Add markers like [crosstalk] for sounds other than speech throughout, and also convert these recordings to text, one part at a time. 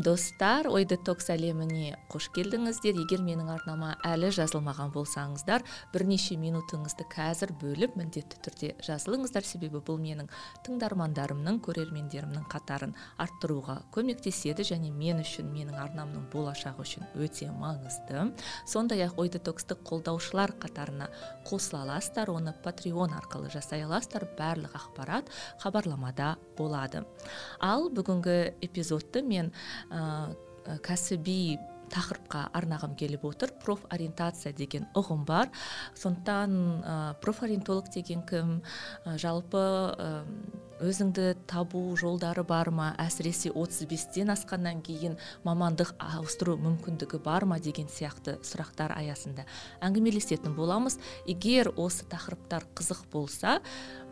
Достар ой детокс әлеміне қош келдіңіздер. Егер менің арнама әлі жазылмаған болсаңыздар бірнеше минутыңызды қазір бөліп міндетті түрде жазылыңыздар. Себебі бұл менің тыңдармандарымның көрермендерімнің қатарын арттыруға көмектеседі және мен үшін менің арнамның болашағы үшін өте маңызды. Сондай ақ ой детоксты қолдаушылар қатарына қосыла аласыздар оны патреон арқылы жасай аласыздар. Барлық ақпарат хабарламада болады. Ал бүгінгі эпизодты мен кәсіби тақырыпқа арнағым келіп отыр. Профориентация деген ұғым бар. Сондықтан ә, профориентолог деген кім? Ә, жалпы ә, өзіңді табу жолдары бар ма? Әсіресе 35-тен асқаннан кейін мамандық ауыстыру мүмкіндігі бар ма деген сияқты сұрақтар аясында әңгімелесетін боламыз. Егер осы тақырыптар қызық болса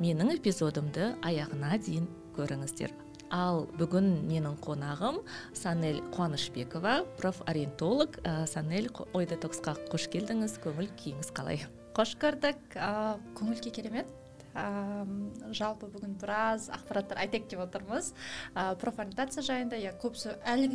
менің эпизодымды аяғына дейін көріңіздер. Ал бүгін менің қонағым санель қуанышбекова профориентолог. Ә, санель ой детоксқа қош келдіңіз көңіл күйіңіз қалай? Қош көрдік. Көңіл күй керемет? Жалпы бүгін біраз ақпараттар айтайық деп отырмыз ә, профориентация жайында иә көбісі әлі,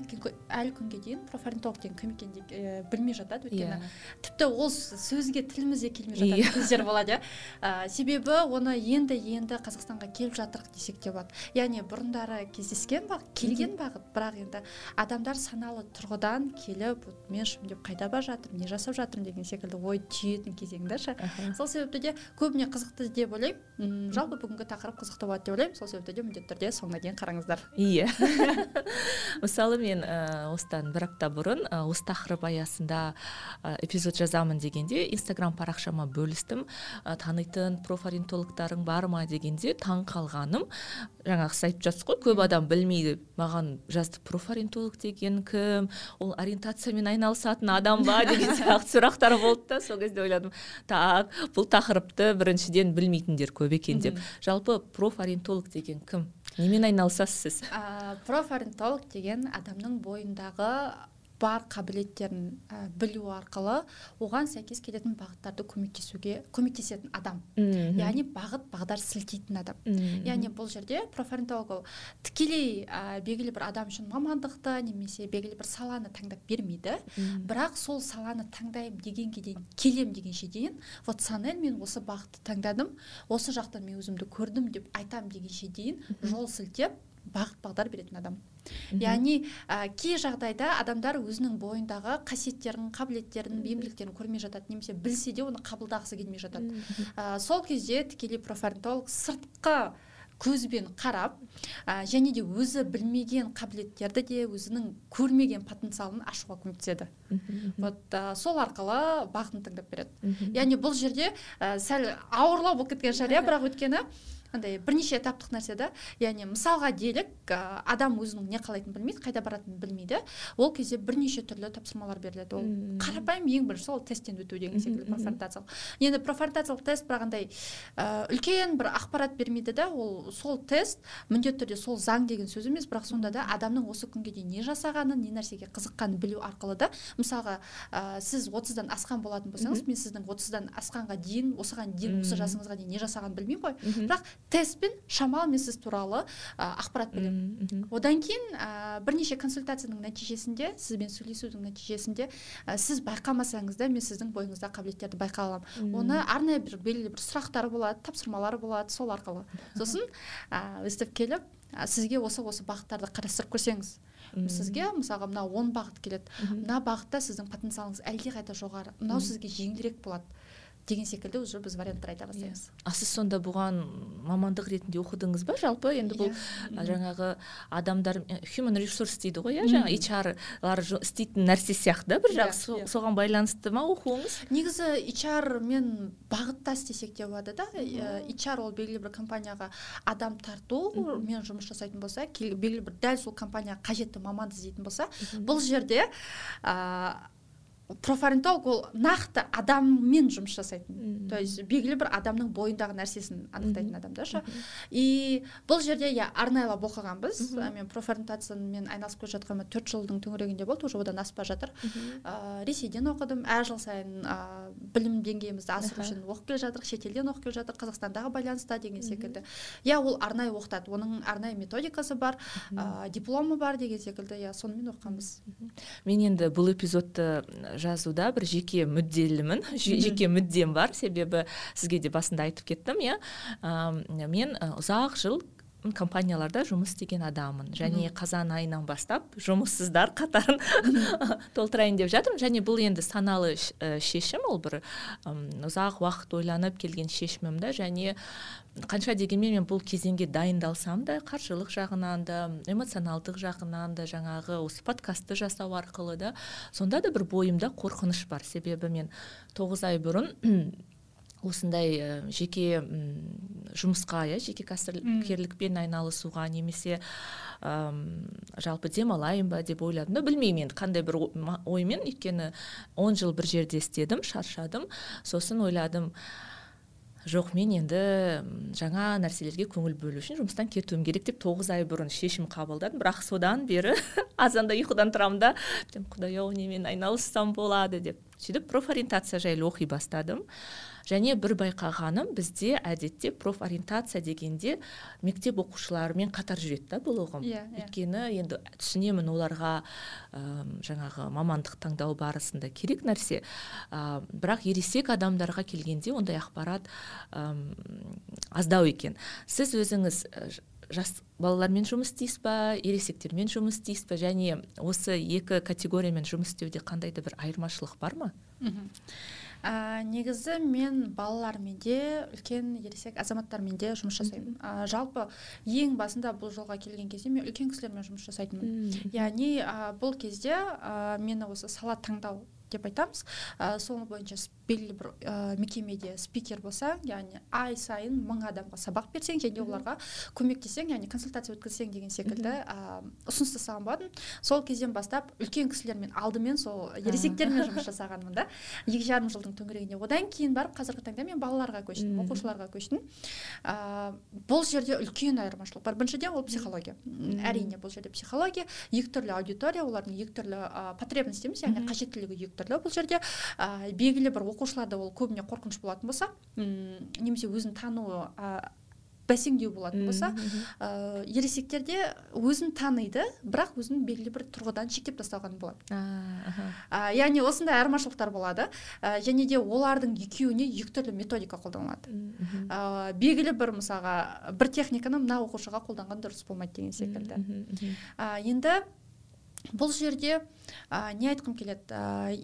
әлі күнге дейін профориентолог деген кім екенін ә, білмей жатады өйткені yeah. Иә. тіпті ол сөзге тілімізде келмей жататын yeah. Иә. кездер болады иә себебі оны енді енді қазақстанға келіп жатырық десек те болады яғни бұрындары кездескен бағыт келген бағыт бірақ енді адамдар саналы тұрғыдан келіп мен деп қайда бара жатырмын не жасап жатырмын деген секілді ой түйетін кезең да ше сол себепті де көбіне қызықты деп ойлаймын мм жалпы бүгінгі тақырып қызықты болады деп ойлаймын. Сол себепті де міндетті түрде соңына дейін қараңыздар. Иә [laughs] мысалы мен ә, осыдан бір апта бұрын ә, осы тақырып аясында ә, эпизод жазамын дегенде инстаграм парақшама бөлістім. Ә, танитын профориентологтарың бар ма дегенде таң қалғаным. Жаңағы сіз айтып жатсыз ғой көп адам білмейді маған жазды профориентолог деген кім ол ориентациямен айналысатын адам ба [laughs] деген сияқты сұрақтар болды да сол кезде ойладым. Так бұл тақырыпты біріншіден білмейтіндер көп көп екен деп. Жалпы профориентолог деген кім? Немен айналысасыз сіз? Профориентолог деген адамның бойындағы бар қабілеттерін ә, білу арқылы оған сәйкес келетін бағыттарды көмектесуге көмектесетін адам. Яғни бағыт бағдар сілтейтін адам. Яғни бұл жерде профориентолог ол тікелей ә, белгілі бір адам үшін мамандықты немесе белгілі бір саланы таңдап бермейді. Бірақ сол саланы таңдаймын дегенге дейін келем дегенше дейін вот санель мен осы бағытты таңдадым осы жақтан мен өзімді көрдім деп айтамын дегенше дейін жол сілтеп бағыт бағдар беретін адам. Яғни ә, кей жағдайда адамдар өзінің бойындағы қасиеттерін қабілеттерін бейімділіктерін көрмей жатады немесе білсе де оны қабылдағысы келмей жатады. Ә, сол кезде тікелей профориентолог сыртқы көзбен қарап ә, және де өзі білмеген қабілеттерді де өзінің көрмеген потенциалын ашуға көмектеседі. Вот ә, сол арқылы бағытын таңдап береді. Яғни бұл жерде ә, сәл ауырлау болып кеткен шығар иә [laughs] бірақ өйткені андай бірнеше этаптық нәрсе да. Яғни мысалға делік адам өзінің не қалайтынын білмейді қайда баратынын білмейді. Ол кезде бірнеше түрлі тапсырмалар беріледі. Ол қарапайым ең бірінші сол тесттен өту деген секілді профориентациялық енді профориентациялық тест бірақ андай үлкен бір ақпарат бермейді да. Ол сол тест міндетті түрде сол заң деген сөз емес бірақ сонда да адамның осы күнге дейін не жасағанын не нәрсеге қызыққанын білу арқылы да. Мысалға ә, сіз отыздан асқан болатын болсаңыз мен сіздің отыздан асқанға дейін осыған дейін осы жасыңызға дейін не жасағанын білмеймін ғой. Бірақ тестпен шамалы мен сіз туралы ә, ақпарат беремін одан кейін ә, бірнеше консультацияның нәтижесінде сізбен сөйлесудің нәтижесінде ә, сіз байқамасаңыз да мен сіздің бойыңызда қабілеттерді байқай аламын. Оны арнайы бір белгілі бір сұрақтар болады тапсырмалар болады сол арқылы. Сосын ә, өстіп келіп ә, сізге осы осы бағыттарды қарастырып көрсеңіз сізге мысалға мына он бағыт келеді. Мына бағытта сіздің потенциалыңыз әлдеқайда жоғары. Мынау сізге жеңілірек болады. Деген секілді уже біз варианттар айта бастаймыз. Yeah. а сіз сонда бұған мамандық ретінде оқыдыңыз ба? Жалпы енді бұл yeah. жаңағы адамдар human resource дейді ғой иә жаңағы HR-лар істейтін нәрсе сияқты да бір жағы yeah, соған байланысты ма оқуыңыз? Негізі HR мен бағытта істесек те болады да. HR ол белгілі бір компанияға адам тарту мен жұмыс жасайтын болса белгілі бір дәл сол компанияға қажетті маманды іздейтін болса бұл жерде профориентолог ол нақты адаммен жұмыс жасайтын. То есть белгілі бір адамның бойындағы нәрсесін анықтайтын адам да и бұл жерде иә арнайлап оқығанбыз. Мен профориентациямен айналысып келе жатқаныма төрт жылдың төңірегінде болды уже одан аспай жатыр. Ыыы ресейден оқыдым. Әр жыл сайын ыыы білім деңгейімізді асыру үшін оқып келе жатырмық шетелден оқып келе жатырмық қазақстандағы байланыста деген секілді. Иә ол арнайы оқытады. Оның арнайы методикасы бар ыыы дипломы бар деген секілді. Иә сонымен оқығанбыз. Мен енді бұл эпизодты жазуда бір жеке мүдделімін [laughs] жеке мүддем бар. Себебі сізге де басында айтып кеттім иә. Мен ұзақ жыл компанияларда жұмыс істеген адаммын. Және қазан айынан бастап жұмыссыздар қатарын [laughs] толтырайын деп жатырмын. Және бұл енді саналы шешім. Ол бір ұзақ уақыт ойланып келген шешімім да. Және қанша дегенмен мен бұл кезеңге дайындалсам да қаржылық жағынан да эмоционалдық жағынан да жаңағы осы подкастты жасау арқылы да сонда да бір бойымда қорқыныш бар. Себебі мен тоғыз ай бұрын осындай ә, жеке жұмысқа иә жеке кәсіпкерлікпен айналысуға немесе жалпы демалайын ба деп ойладым да білмеймін енді қандай бір оймен өйткені он жыл бір жерде істедім шаршадым. Сосын ойладым жоқ мен енді жаңа нәрселерге көңіл бөлу үшін жұмыстан кетуім керек деп тоғыз ай бұрын шешім қабылдадым. Бірақ содан бері [laughs] азанда ұйқыдан тұрамын да құдай ау немен айналыссам болады деп. сөйтіп профориентация жайлы оқи бастадым. Және бір байқағаным бізде әдетте профориентация дегенде мектеп оқушыларымен қатар жүреді да бұл ұғым. Иә yeah, өйткені енді түсінемін оларға ә, жаңағы мамандық таңдау барысында керек нәрсе. Ә, бірақ ересек адамдарға келгенде ондай ақпарат ә, аздау екен. Сіз өзіңіз жас балалармен жұмыс істейсіз ба ересектермен жұмыс істейсіз ба? Және осы екі категориямен жұмыс істеуде қандай да бір айырмашылық бар ма? Ә, негізі мен балалармен де үлкен ересек азаматтармен де жұмыс жасаймын. Ә, жалпы ең басында бұл жолға келген кезде мен үлкен кісілермен жұмыс жасайтынмын. Яғни ә, бұл кезде ә, мені осы сала таңдау деп айтамыз. Ә, сол бойынша белгілі бір ә, мекемеде спикер болсаң яғни ай сайын мың адамға сабақ берсең және оларға көмектессең яғни консультация өткізсең деген секілді ә, ұсыныс тастаған болатын. Сол кезден бастап үлкен кісілермен алдымен сол ересектермен жұмыс жасағанмын да. Екі жарым жылдың төңірегінде. Одан кейін барып қазіргі таңда мен балаларға көштім оқушыларға көштім. Ә, бұл жерде үлкен айырмашылық бар. Біріншіден ол психология. Әрине бұл жерде психология. Екі түрлі аудитория олардың екі түрлі ә, потребность дейміз яғни қажеттілігі екі түрлі бұл жерде. Ә, белгілі бір оқушыларда ол көбіне қорқыныш болатын болса немесе өзін тануы бәсеңдеу болатын болса ә, ересектерде өзін таниды бірақ өзін белгілі бір тұрғыдан шектеп тастаған болады. Ә, яғни осындай айырмашылықтар болады ә, және де олардың екеуіне екі түрлі методика қолданылады. Ә, белгілі бір мысалға бір техниканы мына оқушыға қолданған дұрыс болмайды деген секілді. Ә, енді бұл жерде ә, не айтқым келеді ә,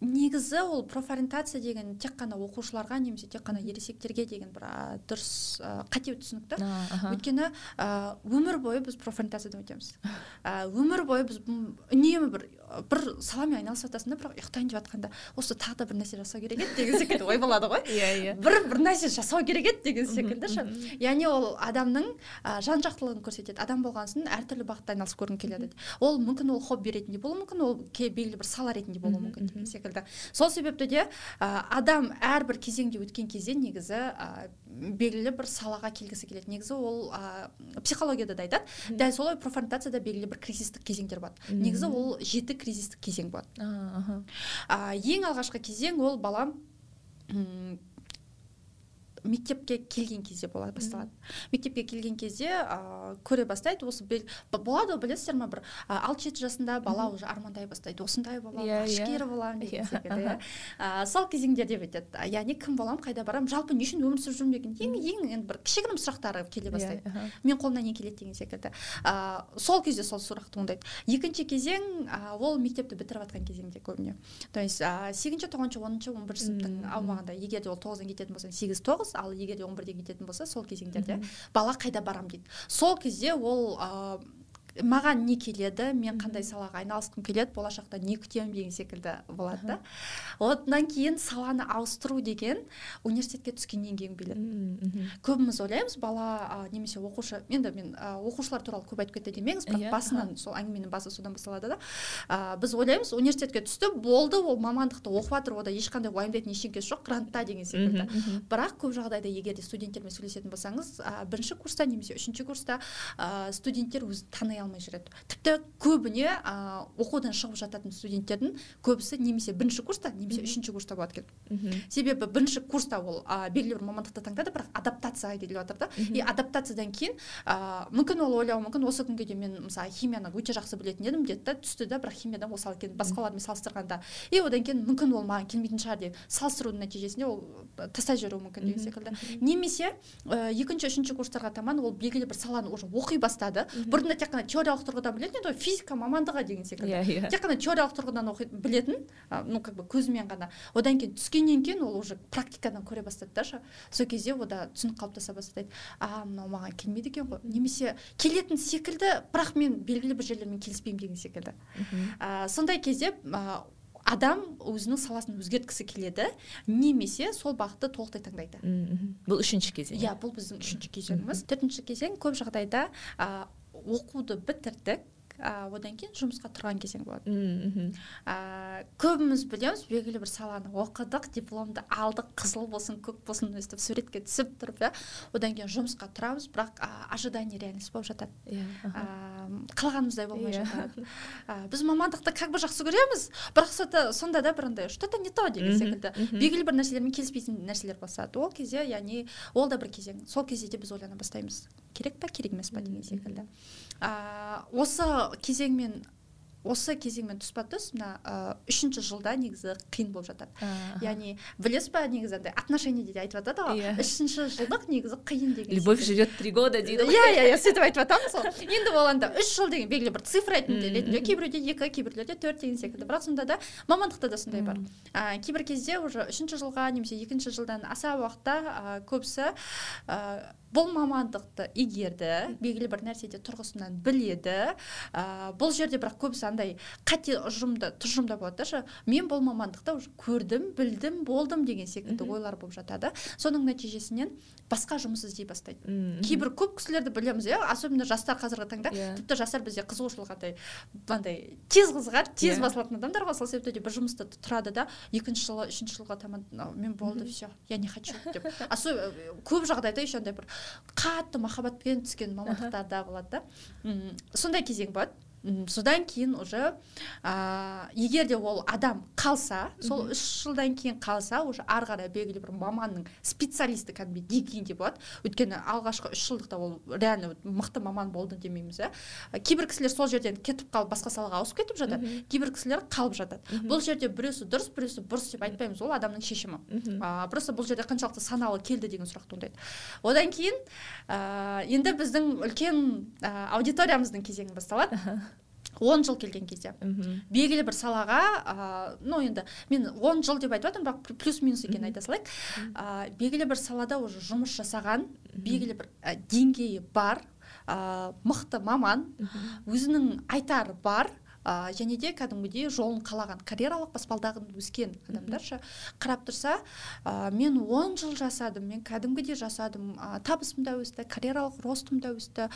негізі ол профориентация деген тек қана оқушыларға немесе тек қана ересектерге деген бір ә, дұрыс ә, қате түсінік та өйткені ә, өмір бойы біз профориентациядан өтеміз. Ә, өмір бойы біз үнемі бір бір саламен айналысып жатасың да бірақ ұйықтайын деп жатқанда осы тағы да бір нәрсе жасау керек еді деген секілді ой болады ғой. Иә иә. Бір бір нәрсе жасау керек еді деген секілді ше. яғни ол адамның ә, жан жақтылығын көрсетеді. Адам болған соң әртүрлі бағытта айналысып көргің келеді. Ол мүмкін ол хобби ретінде болуы мүмкін ол белгілі бір сала ретінде болуы мүмкін деген секілді секілді. Сол себепті де ә, адам әрбір кезеңде өткен кезде негізі ә, белгілі бір салаға келгісі келеді. Негізі ол ә, психологияда да айтады. Дәл солай профориентацияда белгілі бір кризистік кезеңдер болады. Негізі ол жеті кризистік кезең болады. Ең алғашқы кезең ол бала мектепке келген кезде бола басталады. Мектепке келген кезде ә, көре бастайды осы бел, болады ғой білесіздер ма бір алты жеті жасында бала уже армандай бастайды осындай боламын yeah, иә, ғарышкер yeah. боламын деген yeah. секілді иә. [laughs] Сол кезеңдерде өтеді яғни кім боламын қайда барамын жалпы не үшін өмір сүріп жүрмін? деген ең ең енді бір кішігірім сұрақтары келе бастайды. yeah, мен қолымнан не келеді? деген секілді. Ә, сол кезде сол сұрақ туындайды екінші кезең ә, ол мектепті бітіріп жатқан кезеңде көбіне. То есть сегізінші тоғызыншы оныншы он бірінші сыныптың аумағында егер де ол тоғыздан кететін болса сегіз тоғыз ал егер де он бірден кететін болса сол кезеңдерде бала қайда барам дейді. Сол кезде ол маған не келеді мен қандай салаға айналысқым келеді болашақта не күтемін деген секілді болады да. Одан кейін саланы ауыстыру деген университетке түскеннен кейін келеді көбіміз ойлаймыз бала немесе оқушы енді мен оқушылар туралы көп айтып кетті демеңіз бірақ иә, басынан сол әңгіменің басы содан басталады да. Ә, біз ойлаймыз университетке түсті болды ол мамандықты оқып жатыр ода ешқандай уайымдайтын ештеңкесі жоқ грантта деген секілді. бірақ көп жағдайда егер де студенттермен сөйлесетін болсаңыз бірінші курста немесе үшінші курста студенттер өзін тани алмай жүреді. Тіпті көбіне ә, оқудан шығып жататын студенттердің көбісі немесе бірінші курста немесе үшінші курста болады екен. Себебі бірінші курста ол ә, белгілі бір мамандықты таңдады бірақ адаптацияға келіп жатыр да и адаптациядан кейін ә, мүмкін ол ойлауы мүмкін осы күнге дейін мен мысалы химияны өте жақсы білетін едім деді да түсті да бірақ химиядан осал екен басқалармен салыстырғанда. И одан кейін мүмкін ол маған келмейтін шығар деп салыстырудың нәтижесінде ол тастай жүруі мүмкін деген секілді. Немесе ә, екінші үшінші курстарға таман ол белгілі бір саланы уже оқи бастады. Бұрында тек қана теориялық тұрғыдан білетін еді ғой физика мамандығы деген секілді. Yeah, иә, yeah. Иә. тек қана теориялық тұрғыдан оқи білетін ну как бы көзімен ғана. Одан кейін түскеннен кейін ол уже практикадан көре бастады да сол кезде ода түсінік қалыптаса бастайды. А мынау маған келмейді екен ғой. Немесе келетін секілді бірақ мен белгілі бір жерлермен келіспеймін деген секілді. Ә, сондай кезде ә, адам өзінің саласын өзгерткісі келеді немесе сол бағытты толықтай таңдайды. Бұл үшінші кезең. Иә бұл біздің үшінші кезеңіміз. Төртінші кезең көп жағдайда ә, оқуды бітірдік. Ә, одан кейін жұмысқа тұрған кезең болады. Мхм ә, көбіміз білеміз белгілі бір саланы оқыдық дипломды алдық қызыл болсын көк болсын өстіп суретке түсіп тұрып иә. Одан кейін жұмысқа тұрамыз бірақ ә, ожидание реальность болып жатады. Иә. Қалағанымыздай болмай yeah. Иә. жатады. Ә, біз мамандықты как бы жақсы көреміз бірақ сонда да бір андай что то не то деген секілді. белгілі бір нәрселермен келіспейтін нәрселер басады ол кезде яғни ол да бір кезең. Сол кезде де біз ойлана бастаймыз. Керек па керек емес па деген секілді. Ә, осы кезеңмен осы кезеңмен тұспа тұс мына үшінші жылда негізі қиын болып жатады. Яғни білесіз ба негізі андай отношение дейді айтып жатады ғой. Yeah. Иә. үшінші жылдық негізі қиын деген любовь живет три года дейді ғой. Иә иә иә сөйтіп айтып жатамыз ғой енді ол анда үш жыл деген белгілі бір цифра ретінде кейбіреуде екі кейбіреулерде төрт деген секілді. Бірақ сонда да мамандықта да сондай бар. Ә, кейбір кезде уже үшінші жылға немесе екінші жылдан аса уақытта ә, көбісі ә, бұл мамандықты игерді. Белгілі бір нәрседе тұрғысынан біледі. Ә, бұл жерде бірақ көбісі андай қате ұжымда тұжырымда болады да мен бұл мамандықты уже көрдім білдім болдым деген секілді ойлар болып жатады. Соның нәтижесінен басқа жұмыс іздей бастайды. Мм кейбір көп кісілерді білеміз иә особенно жастар қазіргі таңда. Yeah. Иә. тіпті жастар бізде қызығушылық андай андай тез қызығады тез yeah. Иә. басылатын адамдар ғой сол себепті де бір жұмыста тұрады да. Екінші жылы үшінші жылға таман мен болды все я не хочу деп. А көп жағдайда еще андай бір қатты махаббатпен түскен мамандықтар да болады да. Сондай кезең болады. Содан кейін уже ә, егер де ол адам қалса сол үш жылдан кейін қалса уже ары қарай белгілі бір маманның специалисті кәдімгідей деңгейінде болады. Өйткені алғашқы үш жылдықта ол реально мықты маман болды демейміз иә кейбір кісілер сол жерден кетіп қалып басқа салаға ауысып кетіп жатады. Кейбір кісілер қалып жатады. Бұл жерде біреусі дұрыс біреусі бұрыс деп айтпаймыз ол адамның шешімі. Ә, просто бұл жерде қаншалықты саналы келді деген сұрақ туындайды одан кейін ә, енді біздің үлкен ә, аудиториямыздың кезеңі басталады. Он жыл келген кезде. Белгілі бір салаға ә, ну енді мен он жыл деп айтып жатырмын бірақ плюс минус екенін айта салайық. Ә, белгілі бір салада уже жұмыс жасаған белгілі бір ә, деңгейі бар ә, мықты маман өзінің айтары бар ә, және де кәдімгідей жолын қалаған карьералық баспалдағын өскен адамдар ше қарап тұрса ә, мен он жыл жасадым мен кәдімгідей жасадым. Ә, табысым да өсті карьералық ростым да өсті.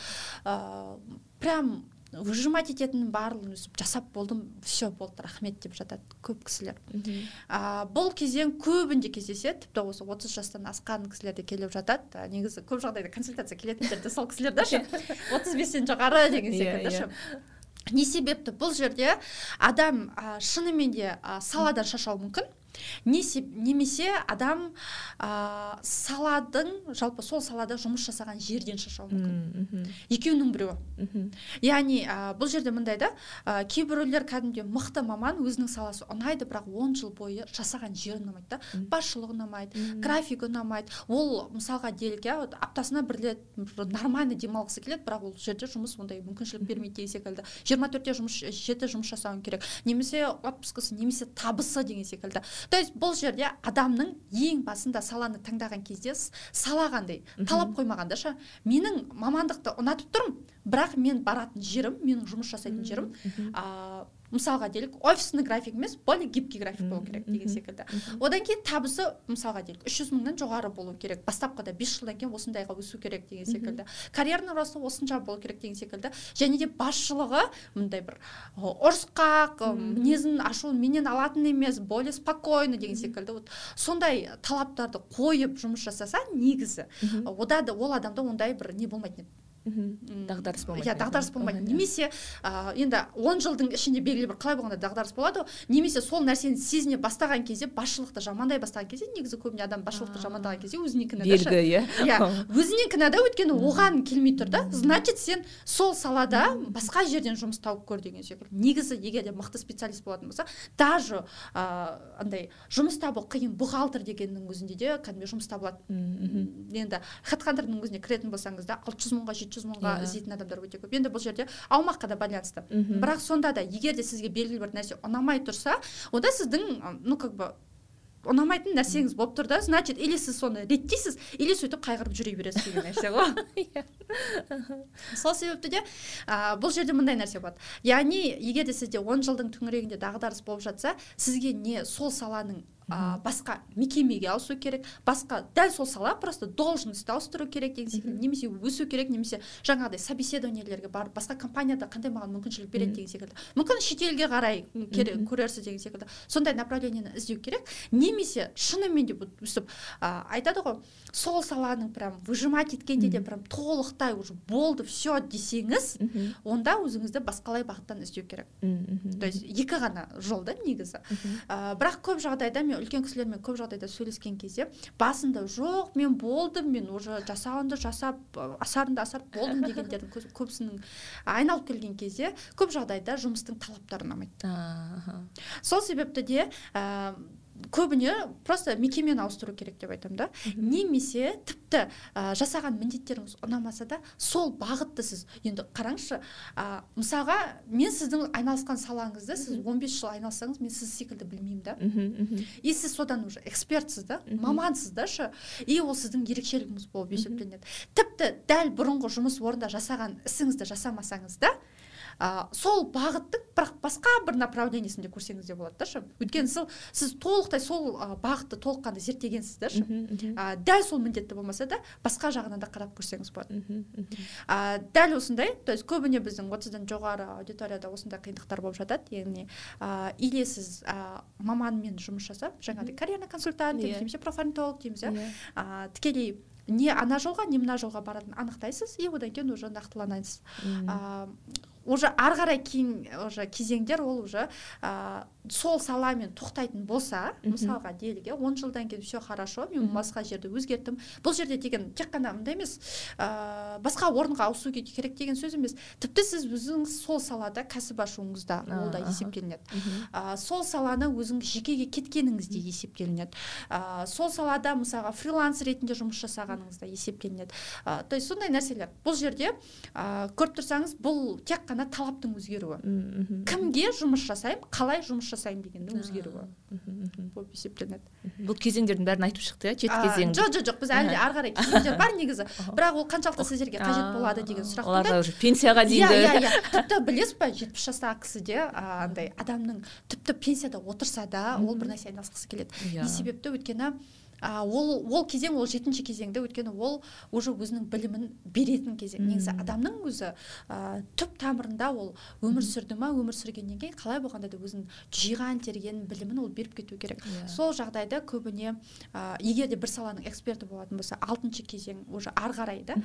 Ә, прям выжимать ететіннің барлығын өстіп жасап болдым. Все болды рахмет деп жатады көп кісілер. А, бұл кезең көбінде кездеседі. Тіпті осы отыз жастан асқан кісілер де келіп жатады. Негізі көп жағдайда консультация келетіндер де сол кісілер да ше [laughs] отыз бестен жоғары деген иә, секілді ше иә. не себепті? Бұл жерде адам ә, шынымен де ә, саладан шаршауы мүмкін. Немесе адам ә, саладың жалпы сол салада жұмыс жасаған жерден шаршауы мүмкін. Екеуінің біреуі. Яғни ә, бұл жерде мындай да ә, кейбіреулер кәдімгідей мықты маман өзінің саласы ұнайды бірақ он жыл бойы жасаған жері ұнамайды да. Басшылығы ұнамайды графигі ұнамайды. Ол мысалға делік иә аптасына бір рет нормально демалғысы келеді бірақ ол жерде жұмыс ондай мүмкіншілік бермейді деген секілді. Жиырма төртте жұмыс жеті жұмыс жасауың керек. Немесе отпускасы немесе табысы деген секілді. То есть бұл жерде адамның ең басында саланы таңдаған кезде сала қандай талап қоймағанда ше менің мамандықты ұнатып тұрмын бірақ мен баратын жерім менің жұмыс жасайтын жерім ыыы мысалға делік офисный график емес более гибкий график болу керек деген секілді. одан кейін табысы мысалға делік үш жүз мыңнан жоғары болу керек. Бастапқыда бес жылдан кейін осындайға өсу керек деген секілді. Карьерный росты осынша болу керек деген секілді. Және де басшылығы мындай бір ұрысқақ мінезін ашу менен алатын емес более спокойно деген секілді. Вот сондай талаптарды қойып жұмыс жасаса негізі ода да ол адамда ондай бір не болмайтын еді. Дағдарыс болмайды иә дағдарыс болмайды. Немесе ә, енді он жылдың ішінде белгілі бір қалай болғанда дағдарыс болады ғой немесе сол нәрсені сезіне бастаған кезде басшылықты жамандай бастаған кезде негізі көбіне адам басшылықты жамандаған кезде өзіне кінәда белгі иә. Иә өзіне кінәда өйткені оған келмей тұр да. Значит сен сол салада басқа жерден жұмыс тауып көр деген секілді. Негізі егер де мықты специалист болатын болса даже ыыы андай жұмыс табу қиын бухгалтер дегеннің өзінде де кәдімгі жұмыс табылады. Енді хедхантердің өзіне кіретін болсаңыз да алты жүз мыңға жүз мыңға yeah. Иә. іздейтін адамдар өте көп. Енді бұл жерде аумаққа да байланысты. Бірақ сонда да егер де сізге белгілі бір нәрсе ұнамай тұрса онда сіздің ну как бы ұнамайтын нәрсеңіз болып тұр да значит или сіз соны реттейсіз или сөйтіп қайғырып жүре бересіз деген нәрсе ғой. [laughs] Иә. Сол себепті де ә, бұл жерде мындай нәрсе болады. Яғни егер де сізде он жылдың төңірегінде дағдарыс болып жатса сізге не сол саланың ә, басқа мекемеге ауысу керек басқа дәл сол сала просто должностьті ауыстыру керек деген секілді немесе өсу керек немесе жаңағыдай собеседованиелерге барып басқа компанияда қандай маған мүмкіншілік береді деген секілді. Мүмкін шетелге қарай көрерсіз деген секілді. Сондай направлениені іздеу керек. Немесе шынымен де өстіп ә, айтады ғой сол саланың прям выжимать еткенде де прям толықтай уже болды все десеңіз онда өзіңізді басқалай бағыттан іздеу керек. То есть екі ғана жол да негізі. Ә, бірақ көп жағдайда мен үлкен кісілермен көп жағдайда сөйлескен кезде басында жоқ мен болдым мен уже жасауынды жасап асарымды асарып болдым [laughs] дегендердің көбісінің айналып келген кезде көп жағдайда жұмыстың талаптары ұнамайды. Сол себепті де көбіне просто мекемені ауыстыру керек деп айтамын да. Немесе тіпті ә, жасаған міндеттеріңіз ұнамаса да сол бағытты сіз енді қараңызшы ә, мысалға мен сіздің айналысқан салаңызды сіз 15 жыл айналыссаңыз мен сіз секілді білмеймін да. И сіз содан уже экспертсіз да мамансыз да шы и ол сіздің ерекшелігіңіз болып есептелінеді. Тіпті дәл бұрынғы жұмыс орнында жасаған ісіңізді жасамасаңыз да ә, сол бағыттың бірақ басқа бір направлениесінде көрсеңіз де болады да шы өйткені сол сіз толықтай сол ә, бағытты толыққанды зерттегенсіз да шы ә, дәл сол міндетті болмаса да басқа жағынан да қарап көрсеңіз болады. Ә, дәл осындай то есть көбіне біздің отыздан жоғары аудиторияда осындай қиындықтар болып жатады. Яғни ә, или сіз ә, маманмен жұмыс жасап жаңағыдай карьерный консультант дейміз немесе профориентолог дейміз иә. Ә, тікелей не ана жолға не мына жолға баратынын анықтайсыз и одан кейін уже нақтыланасыз уже ары қарай кейін уже кезеңдер ол уже ә, сол саламен тоқтайтын болса мысалға делік иә он жылдан кейін все хорошо мен басқа жерді өзгерттім. Бұл жерде деген тек қана мындай емес ә, басқа орынға ауысу керек деген сөз емес. Тіпті сіз өзіңіз сол салада кәсіп ашуыңызда ол да есептелінеді. Ә, сол саланы өзіңіз жекеге кеткеніңіз де есептелінеді. Ә, сол салада мысалға фриланс ретінде жұмыс жасағаныңыз да есептелінеді. Ә, то есть сондай нәрселер. Бұл жерде ә, көріп тұрсаңыз бұл тек қана талаптың өзгеруі. Кімге жұмыс жасаймын қалай жұмыс жасаймын дегеннің өзгеруі болып есептелінеді. Бұл кезеңдердің бәрін айтып шықты иә жеті кезең жоқ жоқ жоқ біз әлі ары қарай кезеңдер бар негізі. Бірақ ол қаншалықты сіздерге қажет болады деген сұрақ оларға уже пенсияға иә иә иә. Тіпті білесіз ба жетпіс жастағы кісі де андай адамның тіпті пенсияда отырса да ол бір нәрсе айналысқысы келеді. Не себепті өйткені а, ол ол кезең ол жетінші кезеңде өйткені ол уже өзінің білімін беретін кезең. Негізі адамның өзі ә, түп тамырында ол өмір сүрді ма өмір сүргеннен кейін қалай болғанда да өзінің жиған терген білімін ол беріп кету керек. Yeah. Иә. сол жағдайда көбіне ә, егер де бір саланың эксперті болатын болса алтыншы кезең уже ары қарай да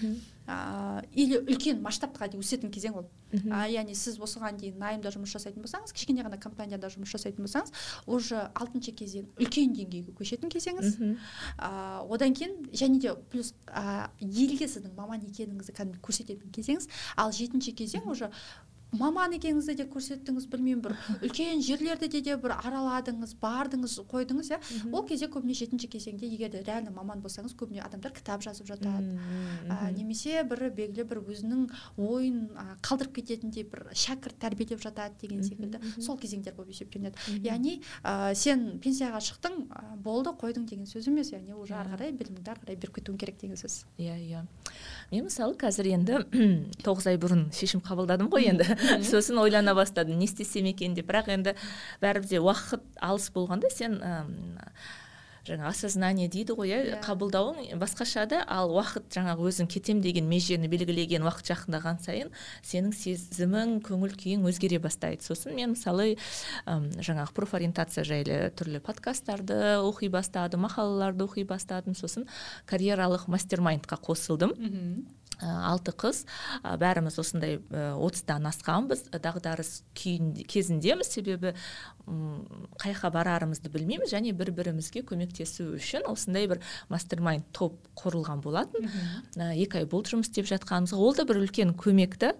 ә, или үлкен масштабқа дейін өсетін кезең ол. А, яғни сіз осыған дейін найымда жұмыс жасайтын болсаңыз кішкене ғана компанияда жұмыс жасайтын болсаңыз уже алтыншы кезең үлкен деңгейге көшетін кезеңіңіз ә, одан кейін және де плюс ә, елге сіздің маман екеніңізді кәдімгі көрсететін кезеңіз. Ал жетінші кезең уже маман екеніңізді де көрсеттіңіз білмеймін бір [laughs] үлкен жерлерді де, де бір араладыңыз бардыңыз қойдыңыз иә? Ол кезде көбіне жетінші кезеңде егер де реально маман болсаңыз көбіне адамдар кітап жазып жатады. Ә, немесе бір белгілі бір өзінің ойын ә, қалдырып кететіндей бір шәкірт тәрбиелеп жатады деген секілді. сол кезеңдер болып есептелінеді. Яғни ә, сен пенсияға шықтың ә, болды қойдың деген сөз емес. Яғни уже ары қарай біліміңді ары қарай беріп кетуің керек деген сөз. Иә иә. Мен мысалы қазір енді [clears throat] тоғыз ай бұрын шешім қабылдадым ғой енді. [laughs] сосын ойлана бастадым не істесем екен деп. Бірақ енді бәрібір уақыт алыс болғанда сен жаңа осознание дейді ғой иә yeah. Иә. қабылдауың басқаша да ал уақыт жаңағы өзің кетем деген межені белгілеген уақыт жақындаған сайын сенің сезімің көңіл күйің өзгере бастайды. Сосын мен мысалы әм, жаңағы профориентация жайлы түрлі подкасттарды оқи бастадым мақалаларды оқи бастадым. Сосын карьералық мастер майндқа қосылдым. Алты қыз. Э, бәріміз осындай э, отыздан асқанбыз. Дағдарыс кезіндеміз. Себебі қай жаққа барарымызды білмейміз және бір бірімізге көмектесу үшін осындай бір мастермайнд топ құрылған болатын. Екі ай болды жұмыс істеп жатқанымызға ол да бір үлкен көмекті.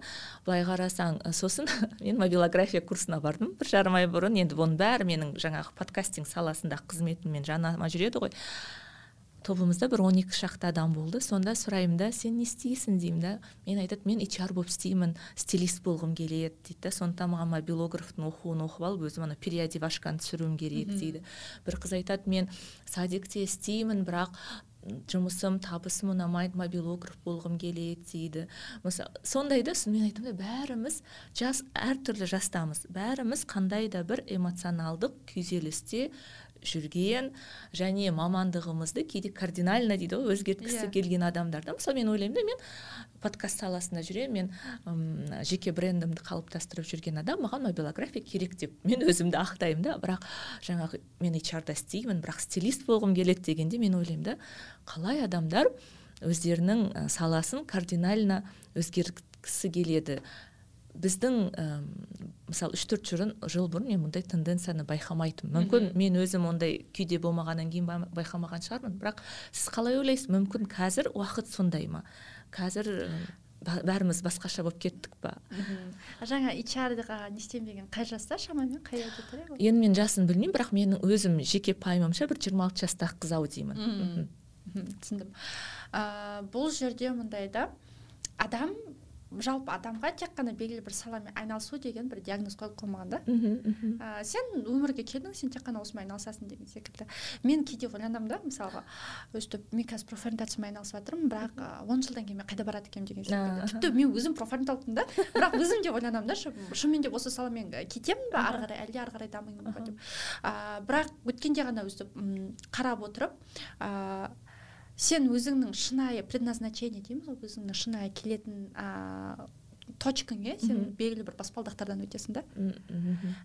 Былай қарасаң сосын [laughs] мен мобилография курсына бардым бір жарым ай бұрын. Енді оның бәрі менің жаңағы подкастинг саласындағы қызметіммен жанама жүреді ғой. Тобымызда бір он екі шақты адам болды. Сонда сұраймын да сен не істейсің? деймін да. Мен айтады мен HR болып істеймін стилист болғым келеді дейді да. Сондықтан маған мобилографтың оқуын оқып алып өзім ана переодевашканы түсіруім керек дейді. Бір қыз айтады мен садикте істеймін бірақ жұмысым табысым ұнамайды мобилограф болғым келеді дейді. Мысалы сондай да мен айтамын да бәріміз жас әртүрлі жастамыз. Бәріміз қандай да бір эмоционалдық күйзелісте жүрген және мамандығымызды кейде кардинально дейді ғой өзгерткісі yeah. Иә. келген адамдар да мысалы мен ойлаймын да мен подкаст саласында жүремін мен ұм, жеке брендімді қалыптастырып жүрген адам маған мобилография керек деп мен өзімді ақтаймын да бірақ жаңағы мен hr істеймін бірақ стилист болғым келеді дегенде мен ойлаймын да қалай адамдар өздерінің саласын кардинально өзгерткісі келеді біздің ә, мысалы үш төрт жыл бұрын мен мұндай тенденцияны байқамайтынмын. Мүмкін мен өзім ондай күйде болмағаннан кейін байқамаған шығармын. Бірақ сіз қалай ойлайсыз? Мүмкін қазір уақыт сондай ма? Қазір бәріміз басқаша болып кеттік па? Жаңа hrға не істенбеген қай жаста? Шамамен қай аудитория енді мен жасын білмеймін бірақ менің өзім жеке пайымымша бір жиырма алты жастағы қыз ау деймін. Түсіндім. Бұл жерде мындай да адам жалпы адамға тек қана белгілі бір саламен айналысу деген бір диагноз қойылып қоймаған да. Ә, сен өмірге келдің сен тек қана осымен айналысасың деген секілді. Мен кейде ойланамын да мысалға өстіп мен қазір профориентациямен айналысып жатырмын бірақ он жылдан кейін мен қайда барады екенмін деген секілді. Тіпті мен өзім профориентологпын да. Бірақ өзім де ойланамын да шынымен де осы саламен кетемін ба ары қарай әлде ары қарай дамимын ба деп. Бірақ өткенде ғана өстіп қарап отырып ыыы сен өзіңнің шынайы предназначение дейміз ғой өзіңнің шынайы келетін точкаңе сен белгілі бір баспалдақтардан өтесің да.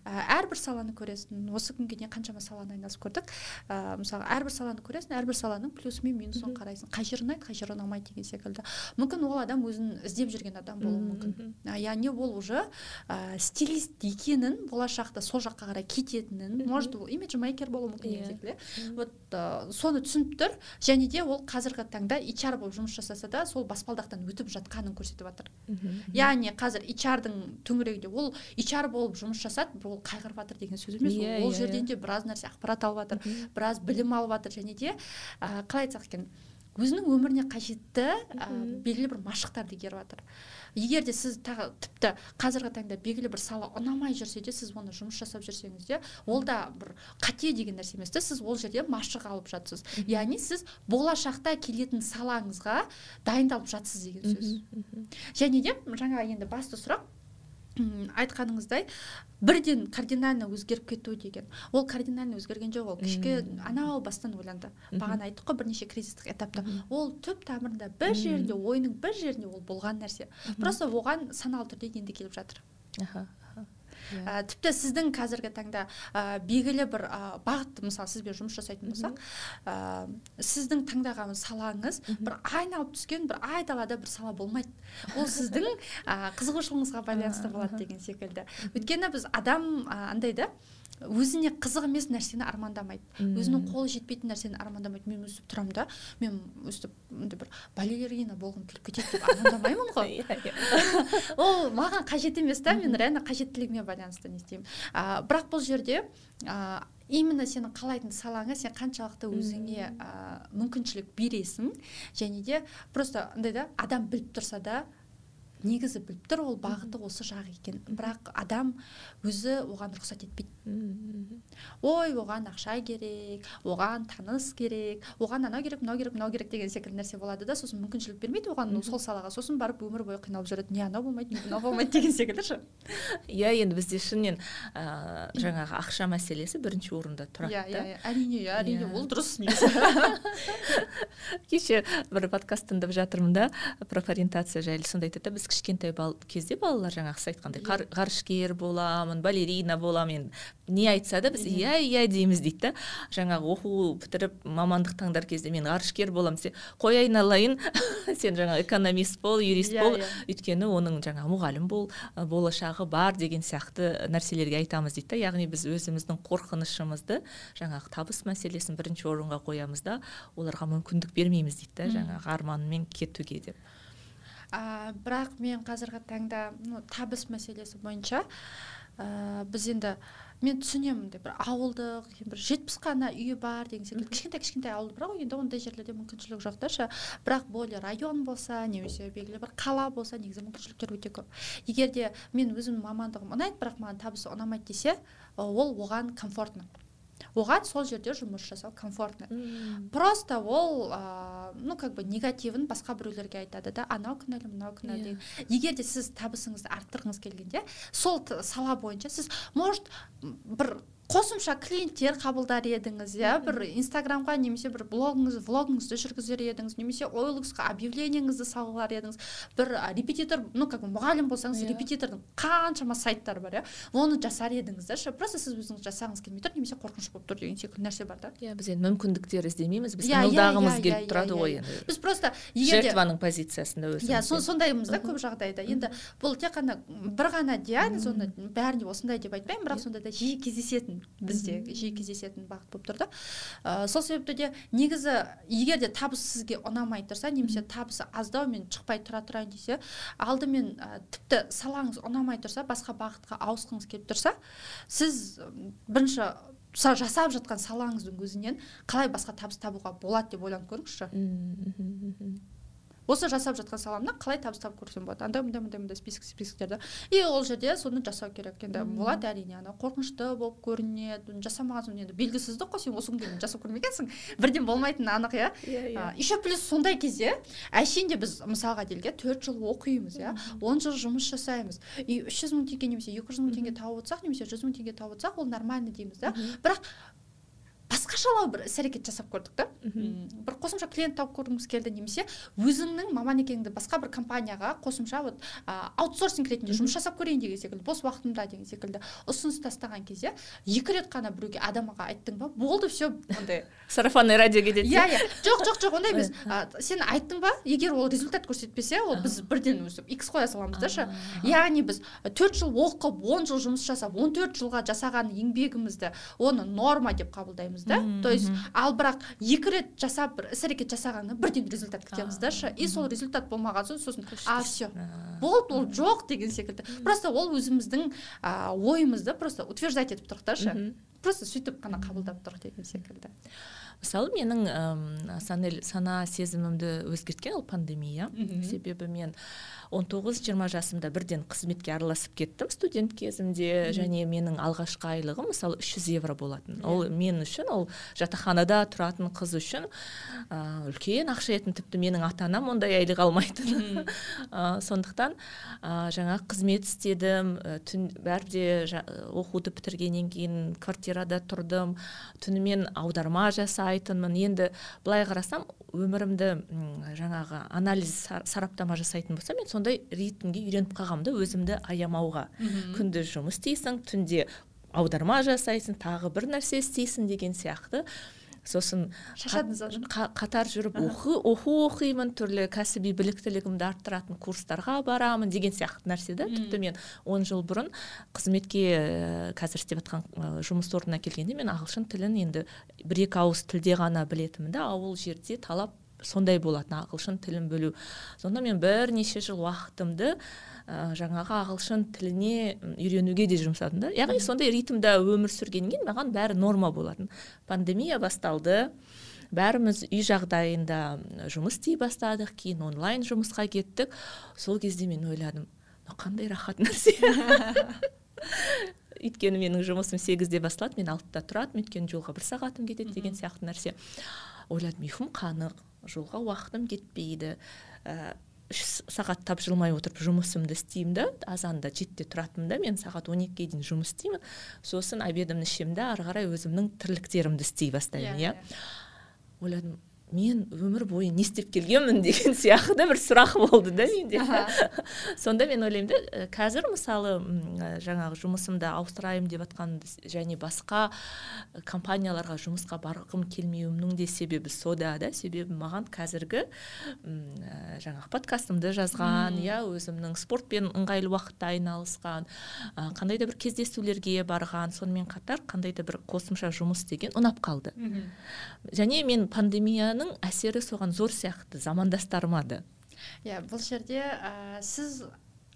Әрбір саланы көресің осы күнге дейін қаншама саланы айналысып көрдік. Ә, мысалы әрбір саланы көресің әрбір саланың плюсы мен минусын қарайсың. Қай жері ұнайды қай жері ұнамайды деген секілді. Мүмкін ол адам өзін іздеп жүрген адам болуы мүмкін. яғни ол уже ә, стилист екенін болашақта сол жаққа қарай кететінін может ол имиджмейкер болуы мүмкін деген иә. секілді вот ә, соны түсініп тұр. Және де ол қазіргі таңда HR болып жұмыс жасаса да сол баспалдақтан өтіп жатқанын көрсетіп жатыр яғни яғни қазір hr-дың төңірегінде. Ол HR болып жұмыс жасады ол қайғырып жатыр деген сөз емес. Yeah, ол yeah, жерден де біраз нәрсе ақпарат алып жатыр біраз білім алып жатыр және де ә, қалай айтсақ екен өзінің өміріне қажетті ә, белгілі бір машықтарды игеріп жатыр. Егер де сіз тағы тіпті қазіргі таңда белгілі бір сала ұнамай жүрсе де сіз оны жұмыс жасап жүрсеңіз де ол да бір қате деген нәрсе емес та сіз ол жерде машық алып жатсыз. Яғни сіз болашақта келетін салаңызға дайындалып жатсыз деген сөз. Және де жаңа енді басты сұрақ айтқаныңыздай бірден кардинально өзгеріп кету деген. Ол кардинально өзгерген жоқ ол. Кішке анау бастан ойланды. Бағана айттық қой бірнеше кризистік этапта. Ол түп тамырында бір жерінде ойының бір жерінде ол болған нәрсе. Просто оған саналы түрде енді келіп жатыр. Yeah. Ә, тіпті сіздің қазіргі таңда ә, белгілі бір ә, бағыт мысалы сізбен жұмыс жасайтын болсақ ә, сіздің таңдаған салаңыз бір айналып түскен бір айдалада бір сала болмайды. Ол сіздің ә, [laughs] қызығушылығыңызға байланысты болады деген секілді. Өйткені біз адам андай да өзіне қызық емес нәрсені армандамайды. Өзінің қолы жетпейтін нәрсені армандамайды. Мен өстіп тұрамын да. Мен өстіп бір балерина болғым келіп кетеді деп армандамаймын [laughs] ғой. Иә, иә. [laughs] ол маған қажет емес та мен реально қажеттілігіме байланысты не істеймін. А, бірақ бұл жерде а, именно сенің қалайтын салаңа сен қаншалықты өзіңе ә, мүмкіншілік бересің және де просто андай да адам біліп тұрса да негізі біліп тұр ол бағыты осы жақ екен. Бірақ адам өзі оған рұқсат етпейді. Ой оған ақша керек оған таныс керек оған анау керек мынау керек мынау керек деген секілді нәрсе болады да сосын мүмкіншілік бермейді оған сол салаға. Сосын барып өмір бойы қиналып жүреді. Не анау болмайды не мынау болмайды деген секілді ше. [laughs] Иә енді бізде шынымен ыыы жаңағы ақша мәселесі бірінші орында тұрады иә иә әрине иә әрине ол дұрыс [laughs] [laughs] кеше бір подкаст тыңдап жатырмын да профориентация жайлы сонда айтады да біз кішкентай кезде балалар жаңағы сіз айтқандай иә. ғарышкер боламын балерина боламын не айтса да біз иә иә дейміз дейді да. Жаңағы оқу бітіріп мамандық таңдар кезде мен ғарышкер боламын десе қой айналайын. [laughs] Сен жаңа экономист бол юрист иә, бол. иә. өйткені оның жаңағы мұғалім бол болашағы бар деген сияқты нәрселерге айтамыз дейді да. Яғни біз өзіміздің қорқынышымызды жаңағы табыс мәселесін бірінші орынға қоямыз да. Оларға мүмкіндік бермейміз дейді да жаңағы арманмен кетуге деп. Ә, бірақ мен қазіргі таңда ну, табыс мәселесі бойынша ә, біз енді мен түсінемін деп бір ауылдық бір жетпіс қана үйі бар деген секілді кішкентай кішкентай ауыл бірақ енді ондай жерлерде мүмкіншілік жоқ та ше. Бірақ более район болса немесе белгілі бір қала болса негізі мүмкіншіліктер өте көп. Егер де мен өзімнің мамандығым ұнайды бірақ маған табысы ұнамайды десе ол оған комфортно. Оған сол жерде жұмыс жасау комфортно. Просто ол ә, ну как бы негативін басқа біреулерге айтады да анау кінәлі мынау кінәлі yeah. деген егер де сіз табысыңызды арттырғыңыз келгенде сол сала бойынша сіз может бір қосымша клиенттер қабылдар едіңіз иә? Бір инстаграмға немесе бір блогыңыз влогыңызды жүргізер едіңіз немесе ойлексқа объявлениеңізді салар едіңіз. бір репетитор ну как бы мұғалім болсаңыз yeah. Иә. репетитордың қаншама сайттары бар иә? Оны жасар едіңіз да просто сіз өзіңіз жасағыңыз келмей тұр немесе қорқыныш болып тұр деген секілді нәрсе бар да. Иә біз енді мүмкіндіктер іздемейміз біз yeah, иә, yeah, келіп тұрады ғой енді. Біз просто жертваның позициясында өзіміз иә сондаймыз да көп жағдайда. Енді бұл тек қана бір ғана диагноз оны бәріне осындай деп айтпаймын бірақ сонда да жиі кездесетін. Бізде жиі кездесетін бағыт болып тұр да. Ә, сол себепті де негізі егер де табыс сізге ұнамай тұрса немесе табысы аздау мен шықпай тұра тұрайын десе алдымен ә, тіпті салаңыз ұнамай тұрса басқа бағытқа ауысқыңыз келіп тұрса сіз бірінші жасап жатқан салаңыздың өзінен қалай басқа табыс табуға болады деп ойланып көріңізші. Осы жасап жатқан саламнан қалай табыс тауып көрсем болады? Андай мындай мындай мындай список списоктерді и ол жерде соны жасау керек енді. Болады әрине ана қорқынышты болып көрінеді жасамаған соң енді белгісіздік қой сен осы күнге дейін жасап көрмегенсің бірден болмайтыны анық иә? Иә, иә. еще плюс сондай кезде әшейін де біз мысалға делік төрт жыл оқимыз иә? Он жыл жұмыс жасаймыз. И үш жүз мың теңге немесе екі жүз мың теңге тауып отырсақ немесе жүз мың теңге тауып отырсақ ол нормально дейміз да? Бірақ басқашалау бір іс әрекет жасап көрдік та. Бір қосымша клиент тауып көргіміз келді немесе өзіңнің маман екеніңді басқа бір компанияға қосымша вот аутсорсинг ретінде жұмыс жасап көрейін деген секілді бос уақытымда деген секілді ұсыныс тастаған кезде екі рет қана біреуге адамға айттың ба? Болды все ондай. [laughs] Сарафанный радио кетеді иә иә. Жоқ жоқ жоқ ондай емес. [laughs] Сен айттың ба? Егер ол результат көрсетпесе ол біз бірден өстіп икс қоя саламыз да ше яғни біз төрт жыл оқып он жыл жұмыс жасап он төрт жылға жасаған еңбегімізді оны норма деп қабылдаймыз. Да. То есть ал бірақ екі рет жасап бір іс әрекет жасағаннан бірден результат күтеміз да ше и сол результат болмаған соң сосын а все болды ол жоқ деген секілді. Просто ол өзіміздің ойымызды просто утверждать етіп тұрық та ше просто сөйтіп қана қабылдап тұр деген секілді. Мысалы менің ә, сана сезімімді өзгерткен ол пандемия себебі мен 19-20 жасымда бірден қызметке араласып кеттім студент кезімде. Және менің алғашқы айлығым мысалы 300 евро болатын. Ол мен үшін ол жатақханада тұратын қыз үшін ә, үлкен ақша етін тіпті менің ата анам ондай айлық алмайтын. Ә, [laughs] сондықтан ә, жаңа қызмет істедім. Түн бәрі де оқуды бітіргеннен кейін квартирада тұрдым. Түнімен аударма жасайтынмын. Енді былай қарасам өмірімді жаңағы анализ сараптама жасайтын болсам мен сондай ритмге үйреніп қалғанмын да өзімді аямауға. Күндіз жұмыс істейсің түнде аударма жасайсың тағы бір нәрсе істейсің деген сияқты. Сосын қатар жүріп оқу оқу оқимын түрлі кәсіби біліктілігімді арттыратын курстарға барамын деген сияқты нәрсе да. Тіпті мен он жыл бұрын қызметке қазір істеп жатқан жұмыс орнына келгенде мен ағылшын тілін енді бір екі ауыз тілде ғана білетінмін да. Ауыл жерде талап сондай болатын ағылшын тілін білу сонда мен бірнеше жыл уақытымды ә, жаңағы ағылшын тіліне үйренуге де жұмсадым да. Яғни сондай ритмда өмір сүргеннен кейін маған бәрі норма болатын. Пандемия басталды. Бәріміз үй жағдайында жұмыс істей бастадық кейін онлайн жұмысқа кеттік. Сол кезде мен ойладым қандай рахат нәрсе? [laughs] Өйткені менің жұмысым сегізде басталады мен алтыда тұратынмын өйткені жолға бір сағатым кетеді деген сияқты нәрсе. Ойладым ұйқым қанық жолға уақытым кетпейді. Ә, үш сағат тапжылмай отырып жұмысымды істеймін да азанда жетіде тұратынмын да мен сағат он екіге дейін жұмыс істеймін. Сосын обедімді ішемін да ары қарай өзімнің тірліктерімді істей бастаймын иә, иә. ойладым мен өмір бойы не істеп келгенмін деген [laughs] сияқты бір сұрақ болды да менде. [laughs] Сонда мен ойлаймын да қазір мысалы жаңағы жұмысымды ауыстырайын деп жатқан және басқа компанияларға жұмысқа барғым келмеуімнің де себебі сода да. Себебі маған қазіргі жаңағы подкастымды жазған иә өзімнің спортпен ыңғайлы уақытта айналысқан қандай да бір кездесулерге барған сонымен қатар қандай да бір қосымша жұмыс деген ұнап қалды. Және мен пандемия әсері соған зор сияқты замандастарыма да. Иә бұл жерде ә, сіз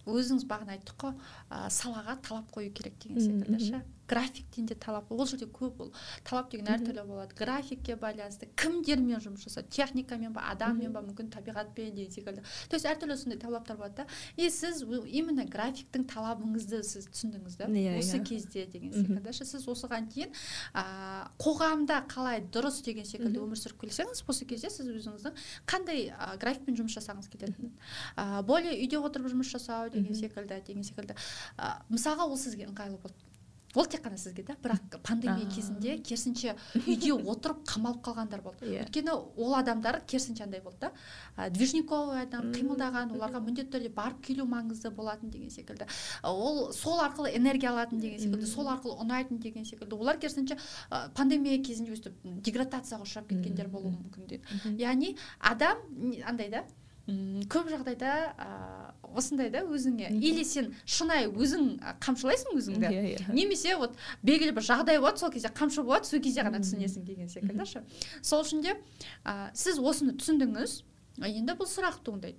өзіңіз бағана айттық қой ә, салаға талап қою керек деген секілді ше. графиктен де талап ол жерде көп ол. Талап деген әртүрлі болады. Графикке байланысты кімдермен жұмыс жасау техникамен ба адаммен ба мүмкін табиғатпен деген секілді. То есть әртүрлі сондай талаптар болады да. И сіз именно графиктің талабыңызды сіз түсіндіңіз да. Yeah, иә, осы. Иә. кезде деген секілді сіз осыған дейін ә, қоғамда қалай дұрыс деген секілді өмір сүріп келсеңіз осы кезде сіз өзіңіздің қандай ә, графикпен жұмыс жасағыңыз келетінін ә, более үйде отырып жұмыс жасау деген секілді деген секілді. Ә, мысалға ол сізге ыңғайлы болды ол тек қана сізге да бірақ пандемия кезінде керісінше үйде [laughs] отырып қамалып қалғандар болды. Yeah. Иә. өйткені ол адамдар керісінше андай болды да движниковый адам қимылдаған оларға міндетті түрде барып келу маңызды болатын деген секілді. Ол сол арқылы энергия алатын деген секілді сол арқылы ұнайтын деген секілді. Олар керісінше пандемия кезінде өстіп деградацияға ұшырап кеткендер болуы мүмкін дейді. Яғни адам андай да көп жағдайда ыыы осындай да өзіңе. Или сен шынайы өзің қамшылайсың өзіңді? Yeah, иә, yeah. Иә. немесе вот белгілі бір жағдай болады сол кезде қамшы болады сол кезде ғана түсінесің деген секілді ше сол үшін де ә, сіз осыны түсіндіңіз енді бұл сұрақ туындайды.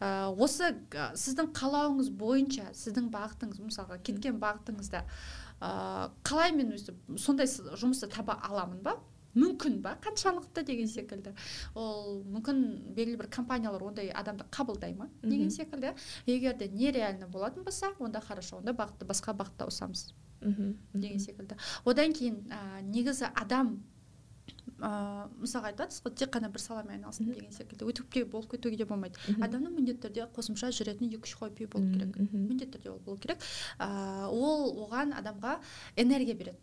Ә, осы сіздің қалауыңыз бойынша сіздің бағытыңыз мысалға кеткен бағытыңызда ә, қалай мен өстіп сондай жұмысты таба аламын ба? Мүмкін ба қаншалықты деген секілді. Ол мүмкін белгілі бір компаниялар ондай адамды қабылдай ма? Деген секілді. Егер де нереально болатын болса онда хорошо онда бағытты басқа бағытта ауысамыз деген секілді. Одан кейін ә, негізі адам ыыы мысалға айтып ғой тек қана бір саламен айналыстым деген секілді. Өтіп те болып кетуге де болмайды. Адамның міндетті түрде қосымша жүретін екі үш хобби болу керек. міндетті түрде ол болу керек. Ыыы ол оған адамға энергия береді.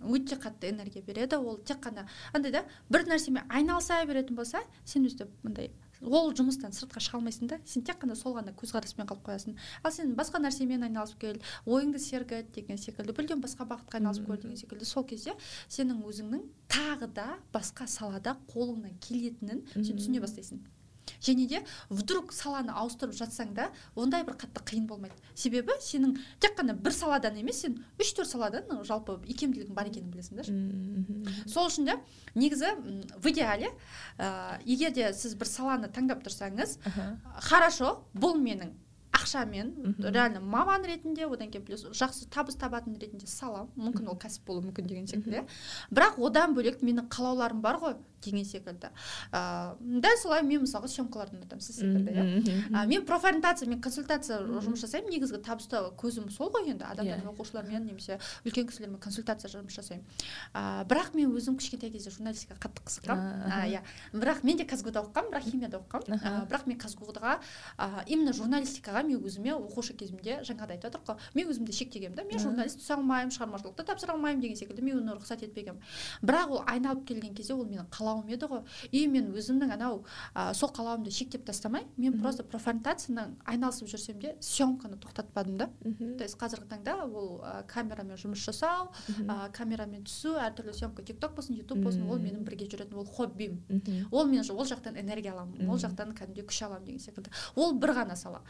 Өте қатты энергия береді. Ол тек қана андай да бір нәрсемен айналыса беретін болса сен өстіп мындай ол жұмыстан сыртқа шыға алмайсың да сен тек қана сол ғана көзқараспен қалып қоясың. Ал сен басқа нәрсемен айналысып кел ойыңды сергіт деген секілді мүлдем басқа бағытқа айналысып көр деген секілді. Сол кезде сенің өзіңнің тағы да басқа салада қолыңнан келетінін сен түсіне бастайсың. Және де вдруг саланы ауыстырып жатсаң да ондай бір қатты қиын болмайды. Себебі сенің тек қана бір саладан емес сен үш төрт саладан жалпы икемділігің бар екенін білесің да. Сол үшін де негізі в идеале ә, егер де сіз бір саланы таңдап тұрсаңыз хорошо бұл менің ақшамен реально маман ретінде одан кейін плюс жақсы табыс табатын ретінде салам. Мүмкін ол кәсіп болуы мүмкін деген секілді. Бірақ одан бөлек менің қалауларым бар ғой. Деген секілді. Ыыы дәл солай мен мысалға съемкаларды ұнатамын сіз секілді иә. Мен профориентация мен консультация жұмыс жасаймын. Негізгі табысты көзім сол ғой енді адамдармен иә. оқушылармен немесе үлкен кісілермен консультация жұмыс жасаймын. Ыыы бірақ мен өзім кішкентай кезде журналистикаға қатты қызыққанмын иә. Бірақ мен де казгу да оқығанмын бірақ химияда оқығанмын. Бірақ мен казгу ға именно журналистикаға мен өзіме оқушы кезімде жаңағыдай айтып жатырмық қой мен өзімді шектегенмін да. Мен журналист түсе алмаймын шығармашылықты тапсыра алмаймын деген секілді мен оны рұқсат етпегенмін. Бірақ ол айналып келген кезде ол менің қала қалауым еді ғой. И мен өзімнің анау ә, сол қалауымды шектеп тастамай мен просто профорентацияның айналысып жүрсем де съемканы тоқтатпадым да. То есть қазіргі таңда ол ә, камерамен жұмыс жасау ә, камерамен түсу әртүрлі съемка тик ток болсын ютуб болсын ол менің бірге жүретін ол хоббим. Ол мен ол жақтан энергия аламын ол жақтан кәдімгідей күш аламын деген секілді. Ол бір ғана сала.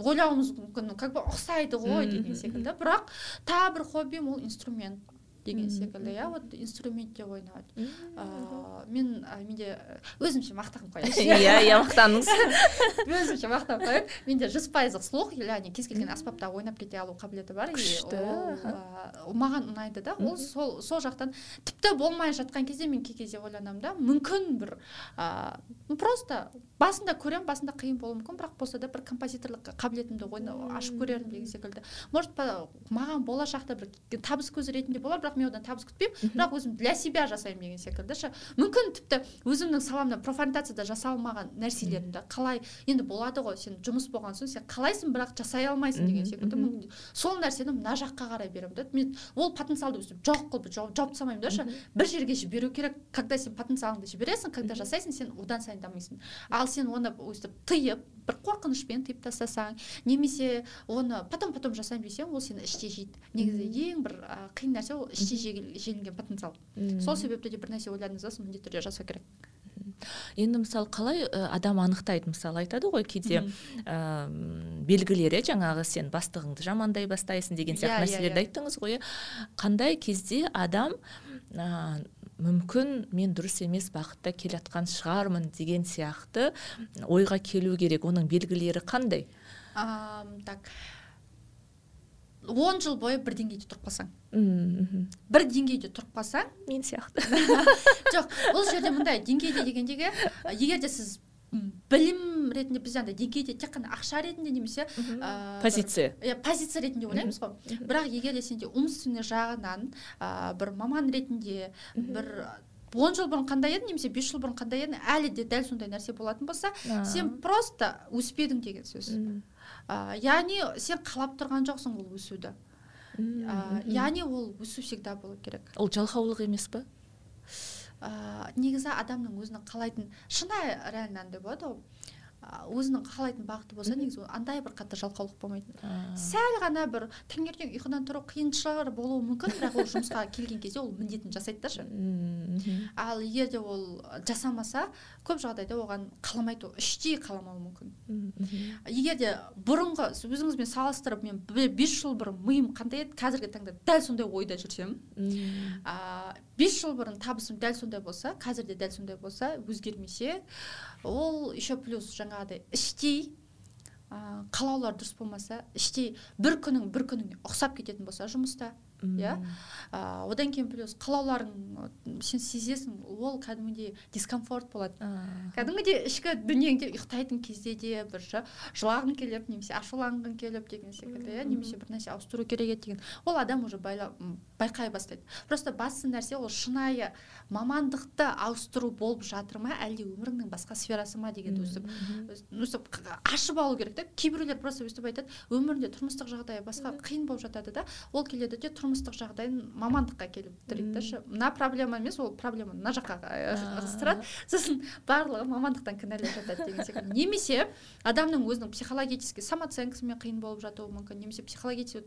Ойлауымыз мүмкін как бы ұқсайды ғой деген секілді. Бірақ тағы бір хоббим ол инструмент. Деген секілді иә вот инструментте ойнау ыыы мен менде өзімше мақтанып қояйыншы. [laughs] Иә иә мақтаныңыз. [laughs] Өзімше мақтанып қояйын. Менде жүз пайыздық слух яғни кез келген аспапта ойнап кете алу қабілеті бар күшті маған ұнайды да. Ол сол сол жақтан тіпті болмай жатқан кезде мен кей кезде ойланамын да мүмкін бір ыыы просто басында көремін басында қиын болуы мүмкін бірақ болса да бір композиторлық қабілетімді ашып көрермін деген секілді. Может маған болашақта бір табыс көзі ретінде болар бірақ мен одан табыс күтпеймін. Бірақ өзім для себя жасаймын деген секілді ше мүмкін тіпті өзімнің саламда профорентацияда жасалмаған нәрселерімді қалай енді болады ғой сен жұмыс болған соң сен қалайсың бірақ жасай алмайсың деген секілді. сол нәрсені мына жаққа қарай беремін да мен ол потенциалды өстіп жоқ қылып жауып тастамаймын да. Ше бір жерге жіберу керек. Когда сен потенциалыңды жібересің когда жасайсың сен одан сайын дамисың. Ал сен оны өстіп тыйып бір қорқынышпен тыйып тастасаң немесе оны потом потом жасаймын десең ол сені іште жейді. Негізі ең бір ә, қиын нәрсе ол іште желінген потенциал. Сол себепті де бір нәрсе ойладыңыз ба соны міндетті түрде жасау керек. Енді мысалы қалай адам анықтайды? Мысалы айтады ғой кейде ә, белгілері жаңағы сен бастығыңды жамандай бастайсың деген сияқты yeah, нәрселерді yeah, yeah. айттыңыз ғой. Иә қандай кезде адам ә, мүмкін мен дұрыс емес бағытта келе жатқан шығармын деген сияқты ойға келу керек. Оның белгілері қандай? А, так. Он жыл бойы бір деңгейде тұрып қалсаң. Бір деңгейде тұрып қалсаң? Мен сияқты. [laughs] Жоқ бұл жерде мындай деңгейде дегендегі егер де сіз білім ретінде біз андай деңгейде тек қана ақша ретінде немесе ә, позиция. иә позиция ретінде ойлаймыз ғой. Бірақ егер де сенде умственный жағынан ә, бір маман ретінде бір он жыл бұрын қандай едің немесе бес жыл бұрын қандай едің әлі де дәл сондай нәрсе болатын болса сен просто өспедің деген сөз. Ә, яғни сен қалап тұрған жоқсың ол өсуді. Ә, яғни ол өсу всегда болу керек. Ол жалқаулық емес па ә, негізі адамның өзінің қалайтын шынайы реально андай болады ғой өзінің қалайтын бағыты болса негізі андай бір қатты жалқаулық болмайтын. Сәл ғана бір таңертең ұйқыдан тұру қиыншылығы болуы мүмкін бірақ ол жұмысқа [laughs] келген кезде ол міндетін жасайды да ше ал егер де ол жасамаса көп жағдайда оған қаламайды ол іштей қаламауы мүмкін. Егер де бұрынғы өзіңізбен салыстырып мен бес жыл бұрын миым қандай еді қазіргі таңда дәл сондай ойда жүрсем бес жыл бұрын табысым дәл сондай болса қазір де дәл сондай болса өзгермесе ол еще плюс жаңағыдай іштей қалаулар дұрыс болмаса іштей бір күнің бір күніңе ұқсап кететін болса жұмыста иә? Одан кейін плюс қалауларың сен сезесің ол кәдімгідей дискомфорт болады. Кәдімгідей ішкі дүниеңде ұйықтайтын кезде де бір жылағың келіп немесе ашуланғың келіп деген секілді иә? Немесе бір нәрсе ауыстыру керек еді деген. Ол адам уже байқай бастайды. Просто басты нәрсе ол шынайы мамандықты ауыстыру болып жатыр ма әлде өміріңнің басқа сферасы ма дегенді өстіп өстіп ашып алу керек та кейбіреулер просто өстіп айтады өмірінде тұрмыстық жағдайы басқа қиын болып жатады да. Ол келеді де тұрмыстық жағдайын мамандыққа келіп тірейді да мына проблема емес ол проблема мына жаққа ығыстырады сосын барлығы мамандықтан кінәлап жатады деген секілді. Немесе адамның өзінің психологический самооценкасымен қиын болып жатуы мүмкін немесе психологический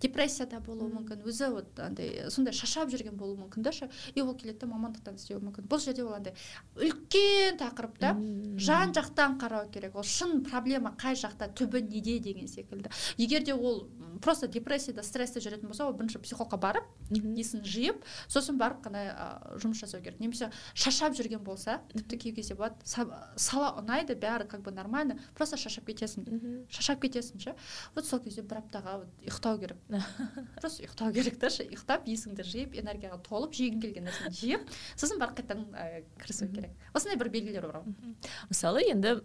депрессияда болуы мүмкін өзі вот андай сондай шаршап жүрген болуы мүмкін да и ол келеді да мамандықтан істеуі мүмкін. Бұл жерде ол андай үлкен тақырып та жан жақтан қарау керек. Ол шын проблема қай жақта түбі неде деген секілді. Егер де ол просто депрессияда стрессте жүретін болса ол бірінші психологқа барып есін жиып сосын барып қана ә, жұмыс жасау керек. Немесе шаршап жүрген болса тіпті кей кезде болады сала ұнайды бәрі как бы нормально просто шаршап кетесің. Шаршап кетесің ше. Вот сол кезде бір аптаға вот ұйықтау керек. [laughs] Просто ұйықтау керек та ше. Ұйықтап есіңді жиып энергияға толып жегің келген нәрсені жеп сосын барып қайтадан ә, кірісу керек. Осындай бір белгілер бар ғой мысалы енді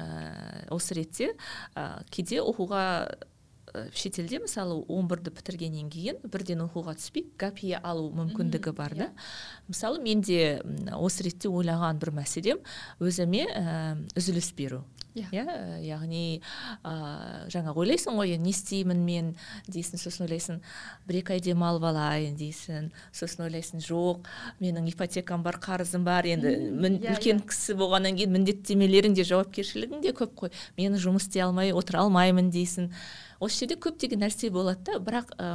ә, осы ретте ә, кейде оқуға шетелде мысалы он бірді бітіргеннен кейін бірден оқуға түспей гапия алу мүмкіндігі бар да. Иә. мысалы менде осы ретте ойлаған бір мәселем өзіме ә, үзіліс беру. Иә. Yeah. Ә, яғни ә, жаңа ойлайсың ғой не істеймін мен дейсің сосын ойлайсың бір екі ай демалып алайын дейсің сосын ойлайсың жоқ менің ипотекам бар қарызым бар енді мін, yeah, иә, үлкен кісі болғаннан кейін міндеттемелерің де жауапкершілігің де көп қой. Мен жұмыс істей алмай отыра алмаймын дейсің. Осы жерде көптеген нәрсе болады да. Бірақ ә,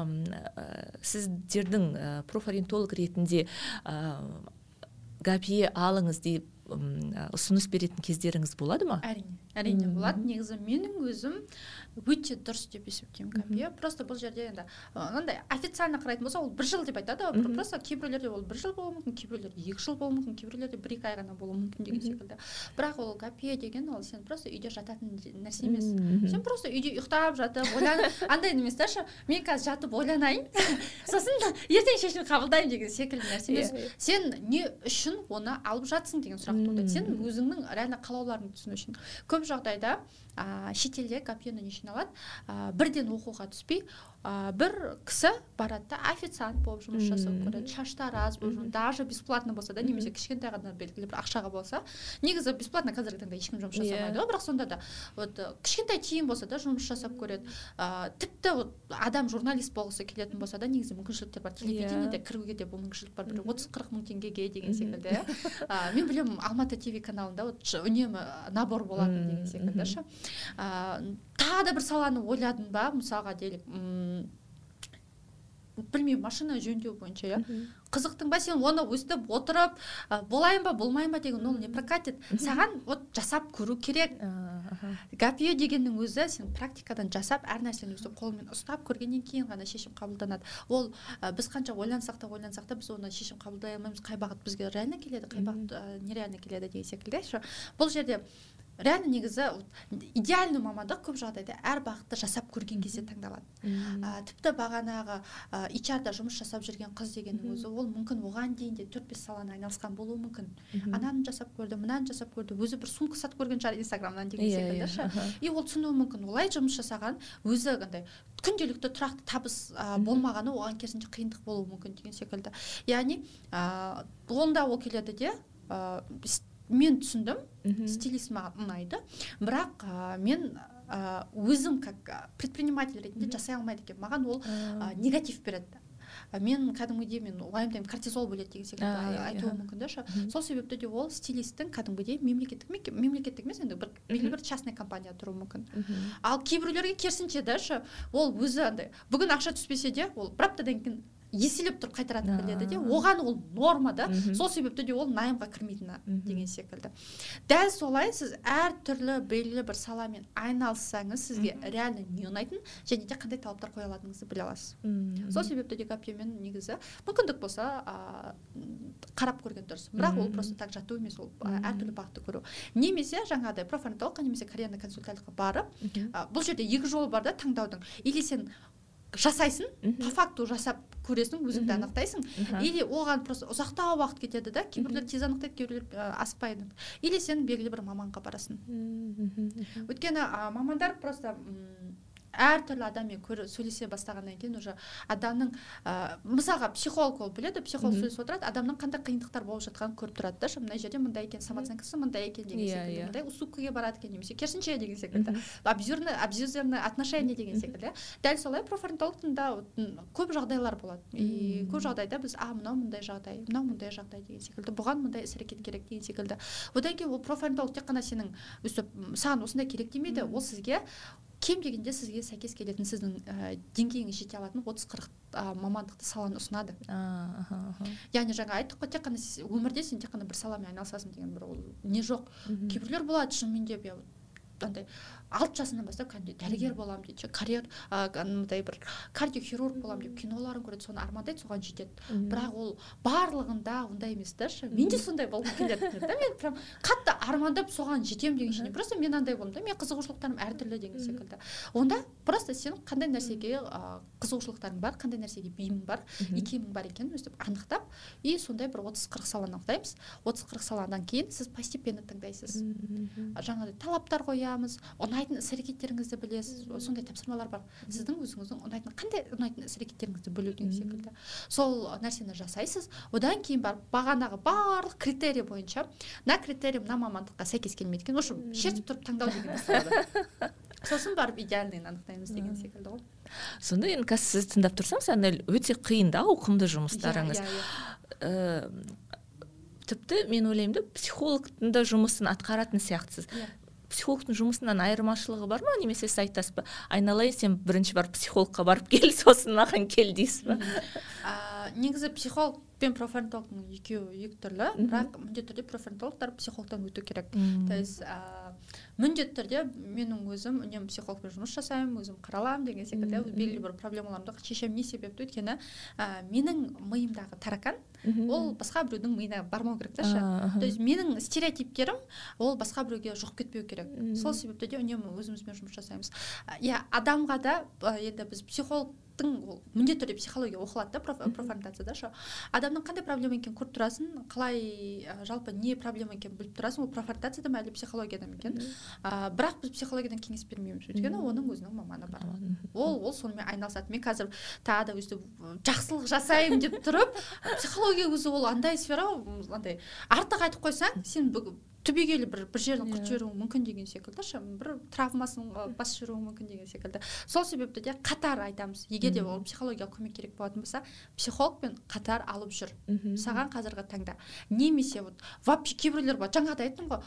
сіздердің ә, профориентолог ретінде ә, гапие алыңыз деп ұсыныс беретін кездеріңіз болады ма? Әрине. Әрине болады. Негізі менің өзім өте дұрыс деп есептеймін кәмпия просто бұл жерде енді мынандай официально қарайтын болса ол бір жыл деп айтады ғой. Просто кейбіреулерде ол бір жыл болуы мүмкін кейбіреулерде екі жыл болуы мүмкін кейбіреулерде бір екі ай ғана болуы мүмкін деген секілді. Бірақ ол гапия деген ол сен просто үйде жататын нәрсе емес. Сен просто үйде ұйықтап жатып ойлан андай емес та мен қазір жатып ойланайын. [laughs] Сосын ертең шешім қабылдаймын деген секілді нәрсе емес. иә, иә. сен не үшін оны алып жатсың деген сұрақ туындайды сен өзіңнің реально қалауларыңды түсіну үшін. Көп жағдайда ә, шетелде гапьені не үшін алады ә, бірден оқуға түспей ә, бір кісі барады да официант болып жұмыс жасап көреді шаштары аз болып даже бесплатно болса да немесе кішкентай ғана белгілі бір ақшаға болса негізі бесплатно қазіргі таңда ешкім жұмыс жасамайды ғой бірақ сонда да вот кішкентай тиын болса да жұмыс жасап көреді. Ә, тіпті вот адам журналист болғысы келетін болса да негізі мүмкіншіліктер бар. Телевидениеде кіруге де бұл мүмкіншілік бар. Бір отыз қырық мың теңгеге деген секілді иә. Мен білемін алматы тв каналында вот үнемі набор болатын деген секілді ше. Ә, тағы да бір саланы ойладым ба мысалға делік білмеймін машина жөндеу бойынша иә. Қызықтың ба сен оны өстіп отырып ә, болайын ба болмайын ба деген ол не прокатит. Саған вот жасап көру керек. Гапио дегеннің өзі сен практикадан жасап әр нәрсені өстіп қолыңмен ұстап көргеннен кейін ғана шешім қабылданады. Ол ә, біз қанша ойлансақ та ойлансақ та біз оны шешім қабылдай алмаймыз. Қай бағыт бізге реально келеді қай бағыт ә, нереально келеді деген секілді бұл жерде реально негізі идеальный мамандық көп жағдайда әр бағытты жасап көрген кезде таңдалады. Ә, тіпті бағанағы ә, hr жұмыс жасап жүрген қыз дегеннің өзі ол мүмкін оған дейін де төрт бес саланы айналысқан болуы мүмкін. Ананы жасап көрді мынаны жасап көрді өзі бір сумка сатып көрген шығар инстаграмнан деген иә, секілді ше. иә, и ол түсінуі мүмкін олай жұмыс жасаған өзі андай күнделікті тұрақты табыс ә, болмағаны оған керісінше қиындық болуы мүмкін деген секілді. Яғни ә, онда ол келеді де ә, мен түсіндім стилист маған ұнайды. Бірақ ә, мен ә, өзім как предприниматель ретінде жасай алмайды екенмін. Маған ол ә, негатив береді. Мен кәдімгідей мен уайымдаймын кортизол бөледі деген секілді иә, айтуы мүмкін да сол себепті де ол стилистің кәдімгідей мемлекеттік мемлекеттік емес енді бір белгілі бір частный компания тұруы мүмкін. Ал кейбіреулерге керісінше да ол өзі андай бүгін ақша түспесе де ол бір аптадан кейін еселеп тұрып қайтаратынын біледі де. Оған ол норма да. Сол себепті де ол найымға кірмейтіні деген секілді. Дәл солай сіз әртүрлі белгілі бір саламен айналыссаңыз сізге реально не ұнайтынын және де қандай талаптар қоя алатыныңызды біле аласыз. Сол себепті де гапьемен негізі мүмкіндік болса ә, қарап көрген дұрыс. Бірақ ол просто так жату емес ол әртүрлі бағытты көру. Немесе жаңағыдай профориентологқа немесе кореяна консультантқа барып ә, бұл жерде екі жол бар да таңдаудың. Или сен жасайсың по факту жасап көресің өзіңді анықтайсың. Или оған просто ұзақтау уақыт кетеді да кейбіреулер тез анықтайды кейбіреулер асықпай или сен белгілі бір маманға барасың. Өйткені мамандар просто әртүрлі адаммен көр, сөйлесе бастағаннан кейін уже адамның ә, мысалға психолог ол біледі психолог сөйлесіп отырады адамның қандай қиындықтар болып жатқанын көріп тұрады да мына жерде мындай екен самооценкасы мындай екен деген yeah, секілді мындай уступкаге барады екен немесе керісінше деген секілді. Абьюзерный абьюзерный отношение деген секілді дәл солай профориентологтың да көп жағдайлар болады. И көп жағдайда біз а мынау мындай жағдай мынау мындай жағдай деген секілді бұған мындай іс әрекет керек деген секілді. Одан кейін ол профориентолог тек қана сенің өстіп саған осындай керек демейді ол сізге кем дегенде сізге сәйкес келетін сіздің ә, деңгейіңіз жете алатын отыз қырық мамандықты саланы ұсынады. Яғни жаңа айттық қой тек қана өмірде сен тек қана бір саламен айналысасың деген бір ол не жоқ. Кейбіреулер болады шынымен де андай алты жасынан бастап кәдімгідей дәрігер боламын дейді карьер андай бір кардиохирург боламын деп киноларын көреді соны армандайды соған жетеді. Бірақ ол барлығында ондай емес та мен де сондай болғым келеді да мен прям қатты армандап соған жетемін деген үшін просто мен андай болдым да менің қызығушылықтарым әртүрлі деген секілді. Онда просто сен қандай нәрсеге қызығушылықтарың бар қандай нәрсеге бейімің бар икемің бар екенін өстіп анықтап и сондай бір отыз қырық саланы анықтаймыз. Отыз қырық саладан кейін сіз постепенно таңдайсыз жаңағыдай талаптар қоясыз айтамыз ұнайтын іс әрекеттеріңізді білесіз сондай тапсырмалар бар. Сіздің өзіңіздің ұнайтын қандай ұнайтын іс әрекеттеріңізді бөлу деген секілді. Сол нәрсені жасайсыз. Одан кейін барып бағанағы барлық критерий бойынша мына критерий мына мамандыққа сәйкес келмейді екен в общем шертіп тұрып таңдау деген [laughs] сосын барып идеальныйын анықтаймыз деген секілді ғой. Сонда енді қазір сізді тыңдап тұрсам санель өте қиын да ауқымды жұмыстарыңыз. Иә, иә, иә. тіпті мен ойлаймын да психологтың да жұмысын атқаратын сияқтысыз. Психологтың жұмысынан айырмашылығы бар ма немесе сіз айтасыз ба айналайын сен бірінші барып психологқа барып кел [laughs] сосын маған кел дейсіз ба? Негізі психолог пен профанатологтың екеуі екі түрлі бірақ міндетті түрде профанатологтар психологтан өту керек. То есть міндетті түрде менің өзім үнемі психологпен жұмыс жасаймын өзім қараламын деген секілді белгілі бір проблемаларымды шешемін не себепті өйткені ә, менің миымдағы таракан ол басқа біреудің миына бармау керек та ше. То есть менің стереотиптерім ол басқа біреуге жұғып кетпеу керек. Сол себепті де үнемі өзімізбен жұмыс жасаймыз. Иә адамға да енді біз психолог ол міндетті түрде психология оқылады да профориентацияда ше. Адамның қандай проблема екенін көріп тұрасың? Қалай жалпы не проблема екенін біліп тұрасың? Ол профориентацияда ма әлде психологияда ма екен ә, бірақ біз психологиядан кеңес бермейміз. Өйткені оның өзінің маманы бар. Ол ол сонымен айналысады. Мен қазір тағы да өйстіп жақсылық жасаймын деп тұрып психология өзі ол андай сфера андай артық айтып қойсаң сен түбегейлі бір бір жерін құртып жіберуі мүмкін деген секілді ше бір травмасын басып жіберуі мүмкін деген секілді. Сол себепті де қатар айтамыз. Егер де ол психологиялық көмек керек болатын болса психологпен қатар алып жүр. Саған қазіргі таңда немесе вот вообще кейбіреулер бар. Жаңағыда айттым ғой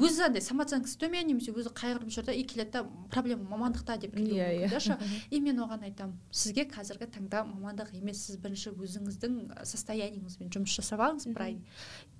өзі андай самооценкасы төмен немесе өзі қайғырып жүр да и келеді да проблема мамандықта деп келуі иә, ше. И мен оған айтамын сізге қазіргі таңда мамандық емес сіз бірінші өзіңіздің состояниеңізбен жұмыс жасап алыңыз бір ай.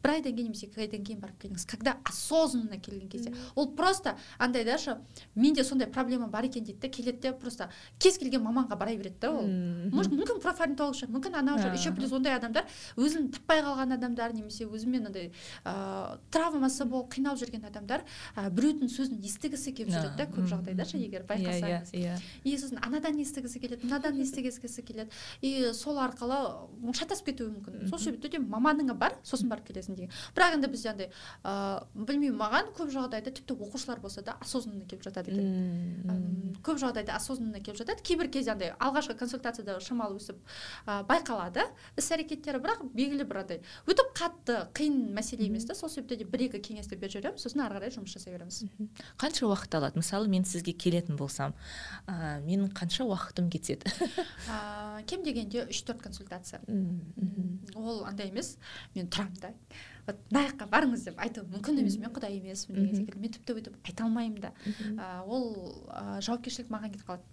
Бір айдан кейін немесе екі айдан кейін барып келіңіз. Когда осознанно келген кезде. Ол просто андай да ше менде сондай проблема бар екен дейді да келеді де просто кез келген маманға бара береді да ол. Мүмкін профориентолог шығар мүмкін анау шығар еще плюс ондай адамдар өзін таппай қалған адамдар немесе өзімен андай ыыы травмасы болып қиналып жүрген адамдар ә, біреудің сөзін естігісі келіп жүреді да көп жағдайда ше егер иә, байқасаңыз иә. И сосын анадан естігісі келеді мынадан естігісі келеді. И сол арқылы шатасып кетуі мүмкін. Сол себепті де маманыңа бар сосын барып келесің. Деген. Бірақ енді бізде андай ыыы білмеймін маған көп жағдайда тіпті оқушылар болса да осознанно келіп жатады екен. Көп жағдайда осознанно келіп жатады. Кейбір кезде андай алғашқы консультацияда шамалы өстіп ә, байқалады іс әрекеттері. Бірақ белгілі бір андай өтіп қатты қиын мәселе емес та. Сол себепті де бір екі кеңесті беріп жібереміз сосын ары қарай жұмыс жасай береміз. Қанша уақыт алады? Мысалы мен сізге келетін болсам ә, менің қанша уақытым кетеді? Ә, кем дегенде үш төрт консультация ол андай емес. Мен тұрамын да. Вот мына жаққа барыңыз деп айту мүмкін емес мен құдай емеспін деген секілді. Мен тіпті өйтіп айта алмаймын да. Ә, ол ә, жауапкершілік маған кетіп қалады.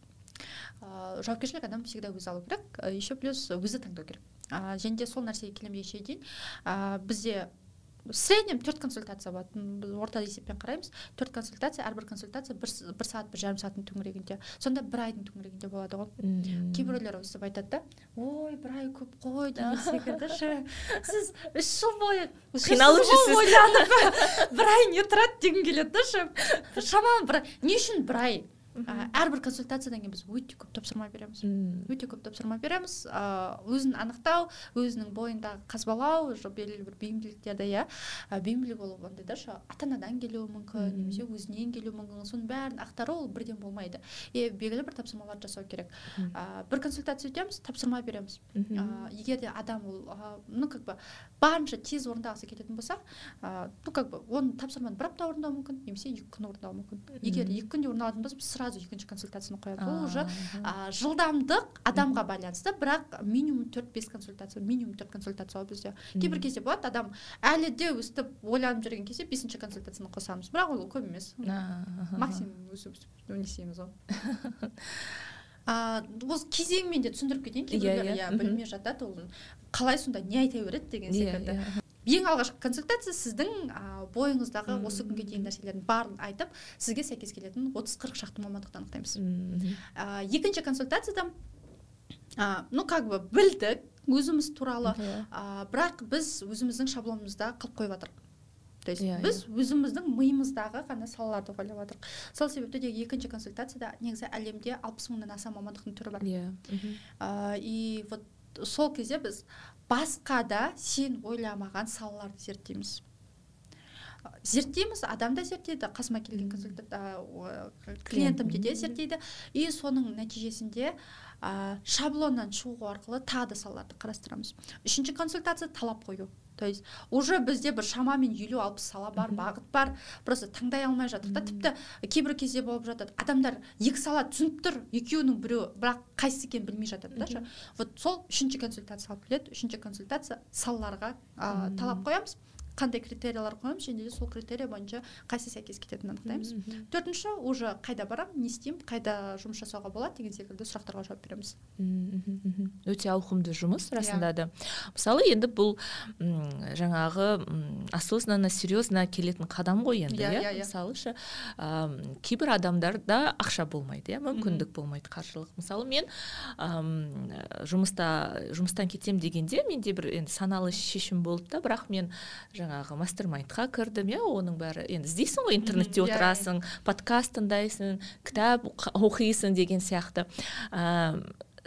Ә, жауапкершілік адам всегда өзі алу керек. Еще плюс өзі таңдау керек. Және де сол нәрсеге келмегенше дейін ә, бізде в среднем төрт консультация болады біз орта есеппен қараймыз төрт консультация әрбір консультация бір, бір сағат бір жарым сағаттың төңірегінде. Сонда бір айдың төңірегінде болады ғой мм кейбіреулер өстіп айтады да ой бір ай көп қой деген секілді. Ше сіз үш жыл бойы қиналып жүрсіз. ойланып бір ай не тұрады дегім келеді да ше. Шамалы бір не үшін бір ай? Әрбір консультациядан кейін біз өте көп тапсырма береміз. Өте көп тапсырма береміз. Ыыы өзін анықтау өзінің бойындағы қазбалау уже белгілі бір бейімділіктерді иә. Бейімділік ол андай да ата анадан келуі мүмкін немесе өзінен келуі мүмкін. Соның бәрін ақтару ол бірден болмайды. И белгілі бір тапсырмаларды жасау керек. Ыыы бір консультация өтеміз тапсырма береміз. Ыыы егер де адам ол ну как бы барынша тез орындағысы келетін болса ну как бы оны тапсырманы бір апта орындау мүмкін немесе екі күн орындау мүмкін. Егер екі күнде орындалатын болса біз сразу екінші консультацияны қояды. Ол уже ә, жылдамдық адамға байланысты бірақ минимум төрт бес консультация минимум төрт консультация ғой бізде кейбір кезде болады адам әлі де өстіп ойланып жүрген кезде бесінші консультацияны қосамыз. Бірақ ол көп емес. Максимум өстіп не істейміз ғой ыыы [laughs] осы кезеңмен де түсіндіріп кетейін. Кейбіреулер иә білмей жатады. Ол қалай сонда не айта береді деген секілді. Ең алғашқы консультация сіздің ә, бойыңыздағы осы күнге дейін нәрселердің барын айтып сізге сәйкес келетін отыз қырық шақты мамандықты анықтаймыз. Ә, екінші консультацияда ә, ну как бы білдік өзіміз туралы ә, бірақ біз өзіміздің шаблонымызда қылып қойып жатырмық то есть yeah, біз өзіміздің миымыздағы ғана салаларды ойлап жатырмық сол себепті де екінші консультацияда негізі әлемде алпыс мыңнан аса мамандықтың түрі бар. Иә yeah. и вот сол кезде біз басқа да сен ойламаған салаларды зерттейміз. Зерттейміз адам да зерттейді қасыма келген консультант клиентім де зерттейді. И соның нәтижесінде ә, шаблоннан шығу арқылы тағы да салаларды қарастырамыз. Үшінші консультация талап қою. То есть уже бізде бір шамамен елу алпыс сала бар бағыт бар. Просто таңдай алмай жатыр да тіпті кейбір кезде болып жатады. Адамдар екі сала түсініп тұр екеуінің біреуі бірақ қайсысы екенін білмей жатады да вот сол үшінші консультация алып келеді. Үшінші консультация салаларға ә, талап қоямыз. Қандай критериялар қоямыз және де сол критерий бойынша қайсысы сәйкес кететінін анықтаймыз. Төртінші уже қайда барамын не істеймін қайда жұмыс жасауға болады деген секілді сұрақтарға жауап береміз. Өте ауқымды жұмыс расында да. Мысалы енді бұл жаңағы осознанно серьезно келетін қадам ғой енді иә, иә? иә, иә. мысалы ше кейбір адамдарда ақша болмайды иә? Мүмкіндік болмайды қаржылық. Мысалы мен жұмыста жұмыстан кетемін дегенде менде бір енді саналы шешім болды да бірақ мен жаңағы мастер майндқа кірдім иә оның бәрі. Енді іздейсің ғой интернетте иә, отырасың подкаст тыңдайсың кітап оқисың деген сияқты.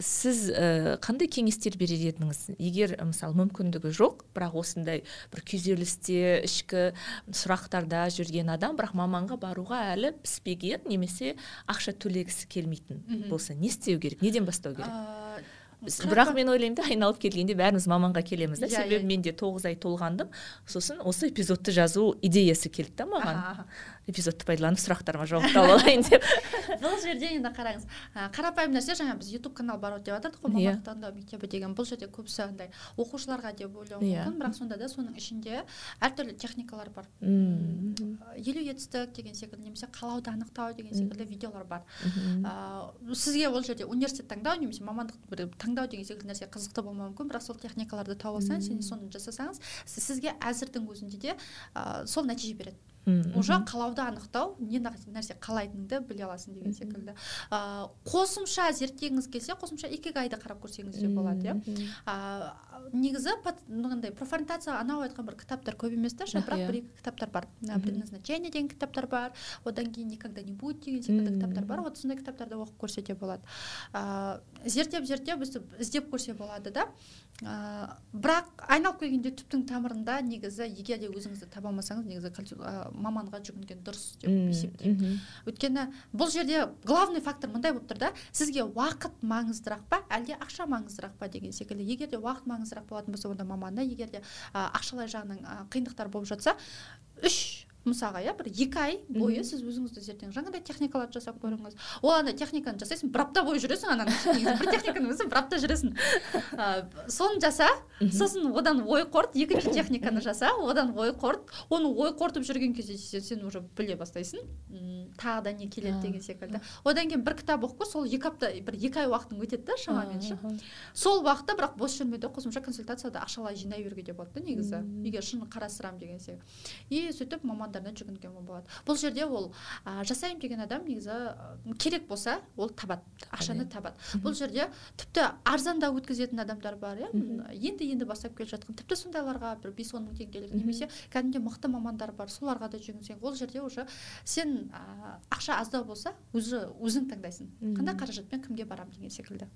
Сіз ә, қандай кеңестер берер едіңіз? Егер мысалы мүмкіндігі жоқ бірақ осындай бір күйзелісте ішкі сұрақтарда жүрген адам бірақ маманға баруға әлі піспеген немесе ақша төлегісі келмейтін болса не істеу керек? Неден бастау керек? Бірақ мен ойлаймын да айналып келгенде бәріміз маманға келеміз да yeah, иә, себебі yeah. Иә. мен де тоғыз ай толғандым сосын осы эпизодты жазу идеясы келді да маған эпизодты пайдаланып сұрақтарыма жауап тауып алайын деп. [laughs] Бұл жерде енді қараңыз қарапайым нәрсе жаңа біз ютуб канал бар деп жатырдық қой мамандық таңдау мектебі деген. Бұл жерде көбісі андай оқушыларға деп ойлауы иә. мүмкін бірақ сонда да соның ішінде әртүрлі техникалар бар. Елу етістік деген секілді немесе қалауды анықтау деген секілді видеолар бар. Сізге ол жерде университет таңдау немесе мамандық бір таңдау деген секілді нәрсе қызықты болмауы мүмкін бірақ сол техникаларды тауып алсаңыз және соны жасасаңыз сізге әзірдің өзінде де сол нәтиже береді. Уже қалауды анықтау не нәрсе қалайтыныңды біле аласың деген секілді. Ә, қосымша зерттегіңіз келсе қосымша икигайды қарап көрсеңіз де болады иә. Негізі мынандай профориентация анау айтқан бір кітаптар көп емес та бірақ бір екі кітаптар бар. Предназначение деген кітаптар бар одан кейін никогда не будет деген секілді кітаптар бар. Вот сондай кітаптарды оқып көрсе де болады. Ә, зерттеп зерттеп өстіп іздеп көрсе болады да. Ә, бірақ айналып келгенде түптің тамырында негізі егер де өзіңізді таба алмасаңыз негізі маманға жүгінген дұрыс деп есептеймін. өйткені бұл жерде главный фактор мындай болып тұр да сізге уақыт маңыздырақ па әлде ақша маңыздырақ па деген секілді. Егер де уақыт маңыздырақ болатын болса онда маманды егер де ақшалай жағынан қиындықтар болып жатса үш мысалға иә бір екі ай бойы сіз өзіңізді зерттеңіз. Жаңағыдай техникаларды жасап көріңіз ол андай техниканы жасайсың бір апта бойы жүресің ана бір техниканың өзін бір апта жүресің. Ә, соны жаса сосын одан ой қорыт екінші техниканы жаса одан ой қорыт оны ой қорытып жүрген кезде сен уже біле бастайсың. Тағы да не келеді деген секілді. одан кейін бір кітап оқып көр сол екі апта бір екі ай уақытың өтеді да шамамен ше. Сол уақытта бірақ бос жүрмеде қосымша консультацияда ақшалай жинай беруге де болады да негізі. Егер шын қарастырамын деген секілді. И сөйтіп мамандарына жүгінуге болады. Бұл жерде ол ә, жасаймын деген адам негізі керек болса ол табады ақшаны табады. Бұл жерде тіпті арзандау өткізетін адамдар бар иә? Енді енді бастап келе жатқан тіпті сондайларға бір бес он мың теңгелік немесе кәдімгідей мықты мамандар бар соларға да жүгінсең ол жерде уже сен ә, ақша аздау болса өзі өзің таңдайсың. Қандай қаражатпен кімге барамын деген секілді.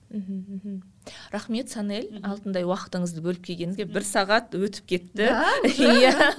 Рахмет санель алтындай уақытыңызды бөліп келгеніңізге бір сағат өтіп кетті. [laughs] Иә.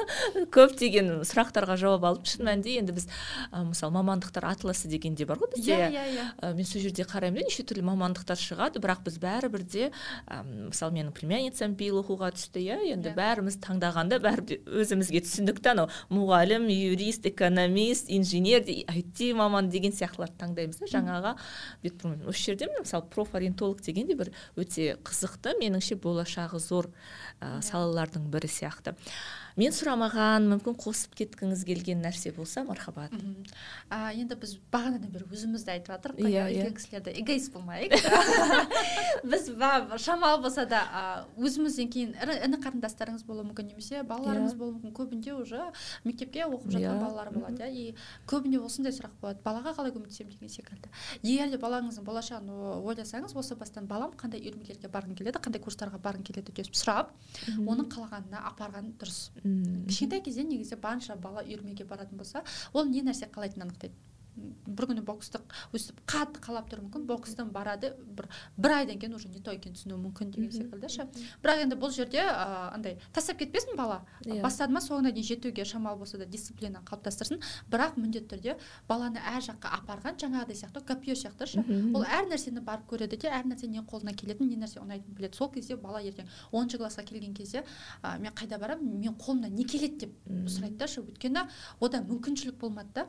Көптеген сұрақтарға жауап алып шын мәнінде енді біз ә, мысалы мамандықтар атласы деген де бар ғой бізде. Иә иә иә. Мен сол жерде қараймын да неше түрлі мамандықтар шығады бірақ біз бәрібір де ә, мысалы менің племянницам биыл оқуға түсті иә. Енді yeah. Иә. бәріміз таңдағанда бәрібір өзімізге түсіндік та анау мұғалім юрист экономист инженер айти маман деген сияқтыларды таңдаймыз да. Жаңаға бет бұрмаймыз осы жерде мысалы профориентолог деген де бір өте қызықты меніңше болашағы зор ә, салалардың бірі сияқты. Мен сұрамаған мүмкін қосып кеткіңіз келген нәрсе болса мархабат. А, енді біз бағанадан бері өзімізді айтып жатырмық қой иә. үлкен кісілерді эгоист болмайық. [laughs] Біз шамалы болса да өзімізден кейін іні қарындастарыңыз болуы мүмкін немесе балаларыңыз болуы мүмкін. Көбінде уже мектепке оқып жатқан балалар болады иә. И көбіне осындай сұрақ болады. Балаға қалай көмектесемін деген секілді. Егер де балаңыздың болашағын ойласаңыз осы бастан балам қандай үйірмелерге барғың келеді қандай курстарға барғың келеді деп сұрап оның қалағанына апарған дұрыс. Кішкентай кезден негізі барынша бала үйірмеге баратын болса ол не нәрсе қалайтынын анықтайды. Бір күні боксты өстіп қатты қалап тұруы мүмкін. Бокстан барады бір бір айдан кейін уже не то екенін түсінуі мүмкін деген секілді ше. Бірақ енді бұл жерде ә, андай тастап кетпесін бала. Yeah. Иә. бастады ма соңына дейін жетуге шамалы болса да дисциплина қалыптастырсын. Бірақ міндетті түрде баланы әр жаққа апарған жаңағыдай сияқты копье сияқты ше. Ол әр нәрсені барып көреді де әр нәрсе не қолына келетінін не нәрсе ұнайтынын біледі. Сол кезде бала ертең оныншы классқа келген кезде ә, мен қайда барамын? Мен қолымнан не келеді? деп сұрайды да ше. Өйткені ода мүмкіншілік болмады да.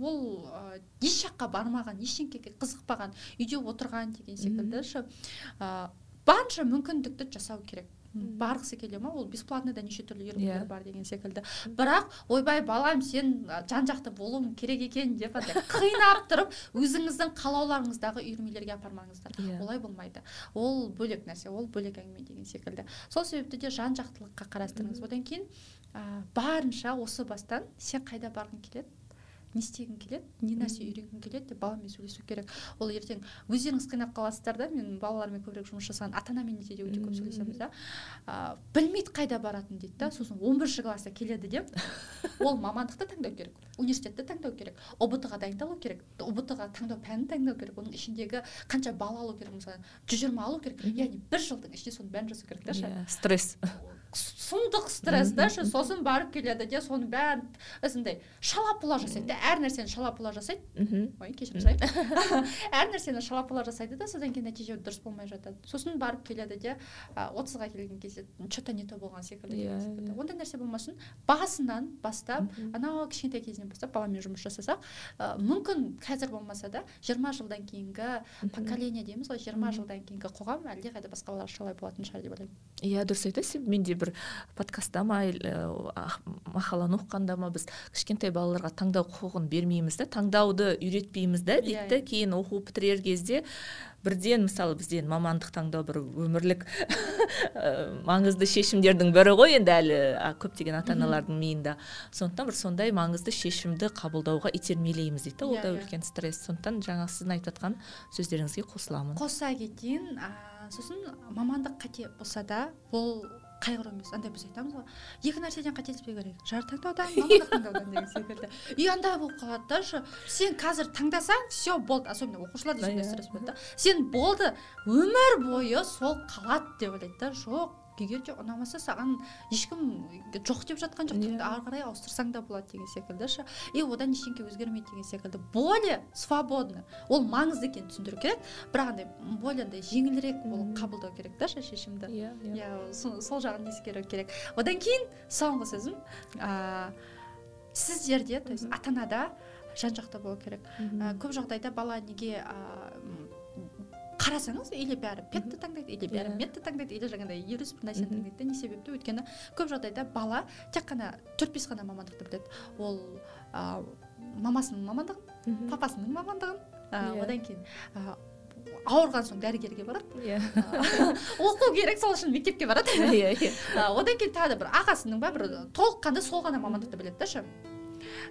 Ол ә, еш жаққа бармаған ештеңеге қызықпаған үйде отырған деген секілді ше. Ә, барынша мүмкіндікті жасау керек. Барғысы келе ма? Ол бесплатныйда неше түрлі үйірмелер yeah. Иә. бар деген секілді. Бірақ ойбай балам сен жан жақты болуың керек екен деп андай қинап тұрып өзіңіздің қалауларыңыздағы үйірмелерге апармаңыздар. Yeah. Иә. олай болмайды. Ол бөлек нәрсе ол бөлек әңгіме деген секілді. Сол себепті де жан жақтылыққа қарастырыңыз одан кейін ә, барынша осы бастан сен қайда барғың келеді? Не істегің келеді не нәрсе үйренгің келеді деп баламен сөйлесу керек. Ол ертең өздеріңіз қинап қаласыздар да мен балалармен көбірек жұмыс жасаған ата анамен де өте көп сөйлесеміз да. Ә, білмейді қайда баратынын дейді да сосын он бірінші класста келеді деп. [laughs] Ол мамандықты таңдау керек университетті таңдау керек ұбт ға дайындалу керек ұбт ға таңдау пәнін таңдау керек оның ішіндегі қанша балл алу керек мысалы жүз жиырма алу керек. Яғни бір жылдың ішінде соның бәрін жасау керек та иә стресс. Сұмдық стресс да сосын барып келеді де соның бәрін осындай шалапұла жасайды да әр нәрсені шалапұла жасайды. Ой кешірім сұраймын [laughs] әр нәрсені шалапұла жасайды да содан кейін нәтиже дұрыс болмай жатады. Сосын барып келеді де отызға келген кезде че то не то болған секілді иә, иә. ондай нәрсе болмасын. Басынан бастап анау кішкентай кезінен бастап баламен жұмыс жасасақ мүмкін қазір болмаса да жиырма жылдан кейінгі поколение дейміз ғой жиырма жылдан кейінгі қоғам әлдеқайда солай болатын шығар деп ойлаймын. Иә дұрыс айтасыз мен де бір подкастта ма мақаланы оқығанда ма біз кішкентай балаларға таңдау құқығын бермейміз да таңдауды үйретпейміз да дейді yeah, yeah. кейін оқу бітірер кезде бірден мысалы бізден мамандық таңдау бір өмірлік [laughs] маңызды шешімдердің бірі ғой енді әлі көптеген ата аналардың миында. Сондықтан бір сондай маңызды шешімді қабылдауға итермелейміз дейді да ол да үлкен стресс. Сондықтан жаңағы сіздің айтып жатқан сөздеріңізге қосыламын. Қоса кетейін. Сосын мамандық қате болса да ол қайғыру емес андай біз айтамыз ғой екі нәрседен қателеспеу керек жар таңдаудан мамандық таңдаудан деген секілді. И андай болып қалады да сен қазір таңдасаң все болды. Особенно оқушыларда сондай стресс болады да сен болды өмір бойы сол қалады деп ойлайды да. Жоқ егер де ұнамаса саған ешкім жоқ деп жатқан жоқ yeah. Иә. ары қарай ауыстырсаң да болады деген секілді ше. И одан ештеңе өзгермейді деген секілді. Более свободно. Ол маңызды екенін түсіндіру керек. Бірақ андай более андай жеңілірек болып қабылдау керек та шешімді. Иә иә. Сол жағын ескеру керек. Одан кейін соңғы сөзім сіздерде то есть ата анада жан жақты болу керек. Көп жағдайда бала неге қарасаңыз или бәрі петті таңдайды или бәрі yeah. Иә. метті таңдайды или жаңағыдай бір нәрсені таңдайды да не себепті өйткені көп жағдайда бала тек қана төрт бес қана мамандықты біледі. Ол ә, мамасының мамандығын папасының мамандығын ә, yeah. одан кейін ә, ауырған соң дәрігерге барады. Иә. [laughs] Оқу керек сол үшін мектепке барады. Иә иә. Одан кейін тағы да бір ағасының ба бір толыққанды сол ғана мамандықты біледі да ше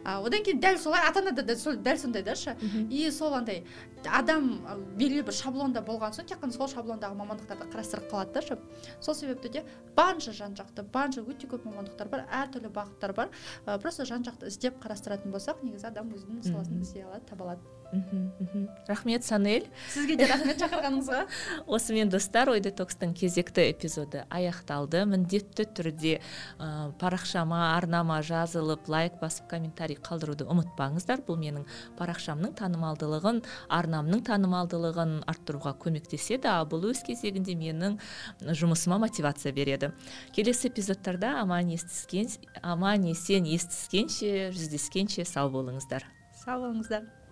а, одан кейін дәл солай ата анада да сол дәл сондай да ше. И сол андай адам белгілі бір шаблонда болған соң тек қана сол шаблондағы мамандықтарды қарастырып қалады да ше. Сол себепті де барынша жан жақты барынша өте көп мамандықтар бар әртүрлі бағыттар бар. Ә, просто жан жақты іздеп қарастыратын болсақ негізі адам өзінің саласын іздей алады таба алады. Мхм рахмет санель. Сізге де рахмет шақырғаныңызға. [laughs] Осымен достар ой детокстың кезекті эпизоды аяқталды. Міндетті түрде ә, парақшама арнама жазылып лайк басып комментарий қалдыруды ұмытпаңыздар. Бұл менің парақшамның танымалдылығын арнамның танымалдылығын арттыруға көмектеседі ал бұл өз кезегінде менің жұмысыма мотивация береді. Келесі эпизодтарда аман естіскен аман есен естіскенше жүздескенше сау болыңыздар. Сау болыңыздар.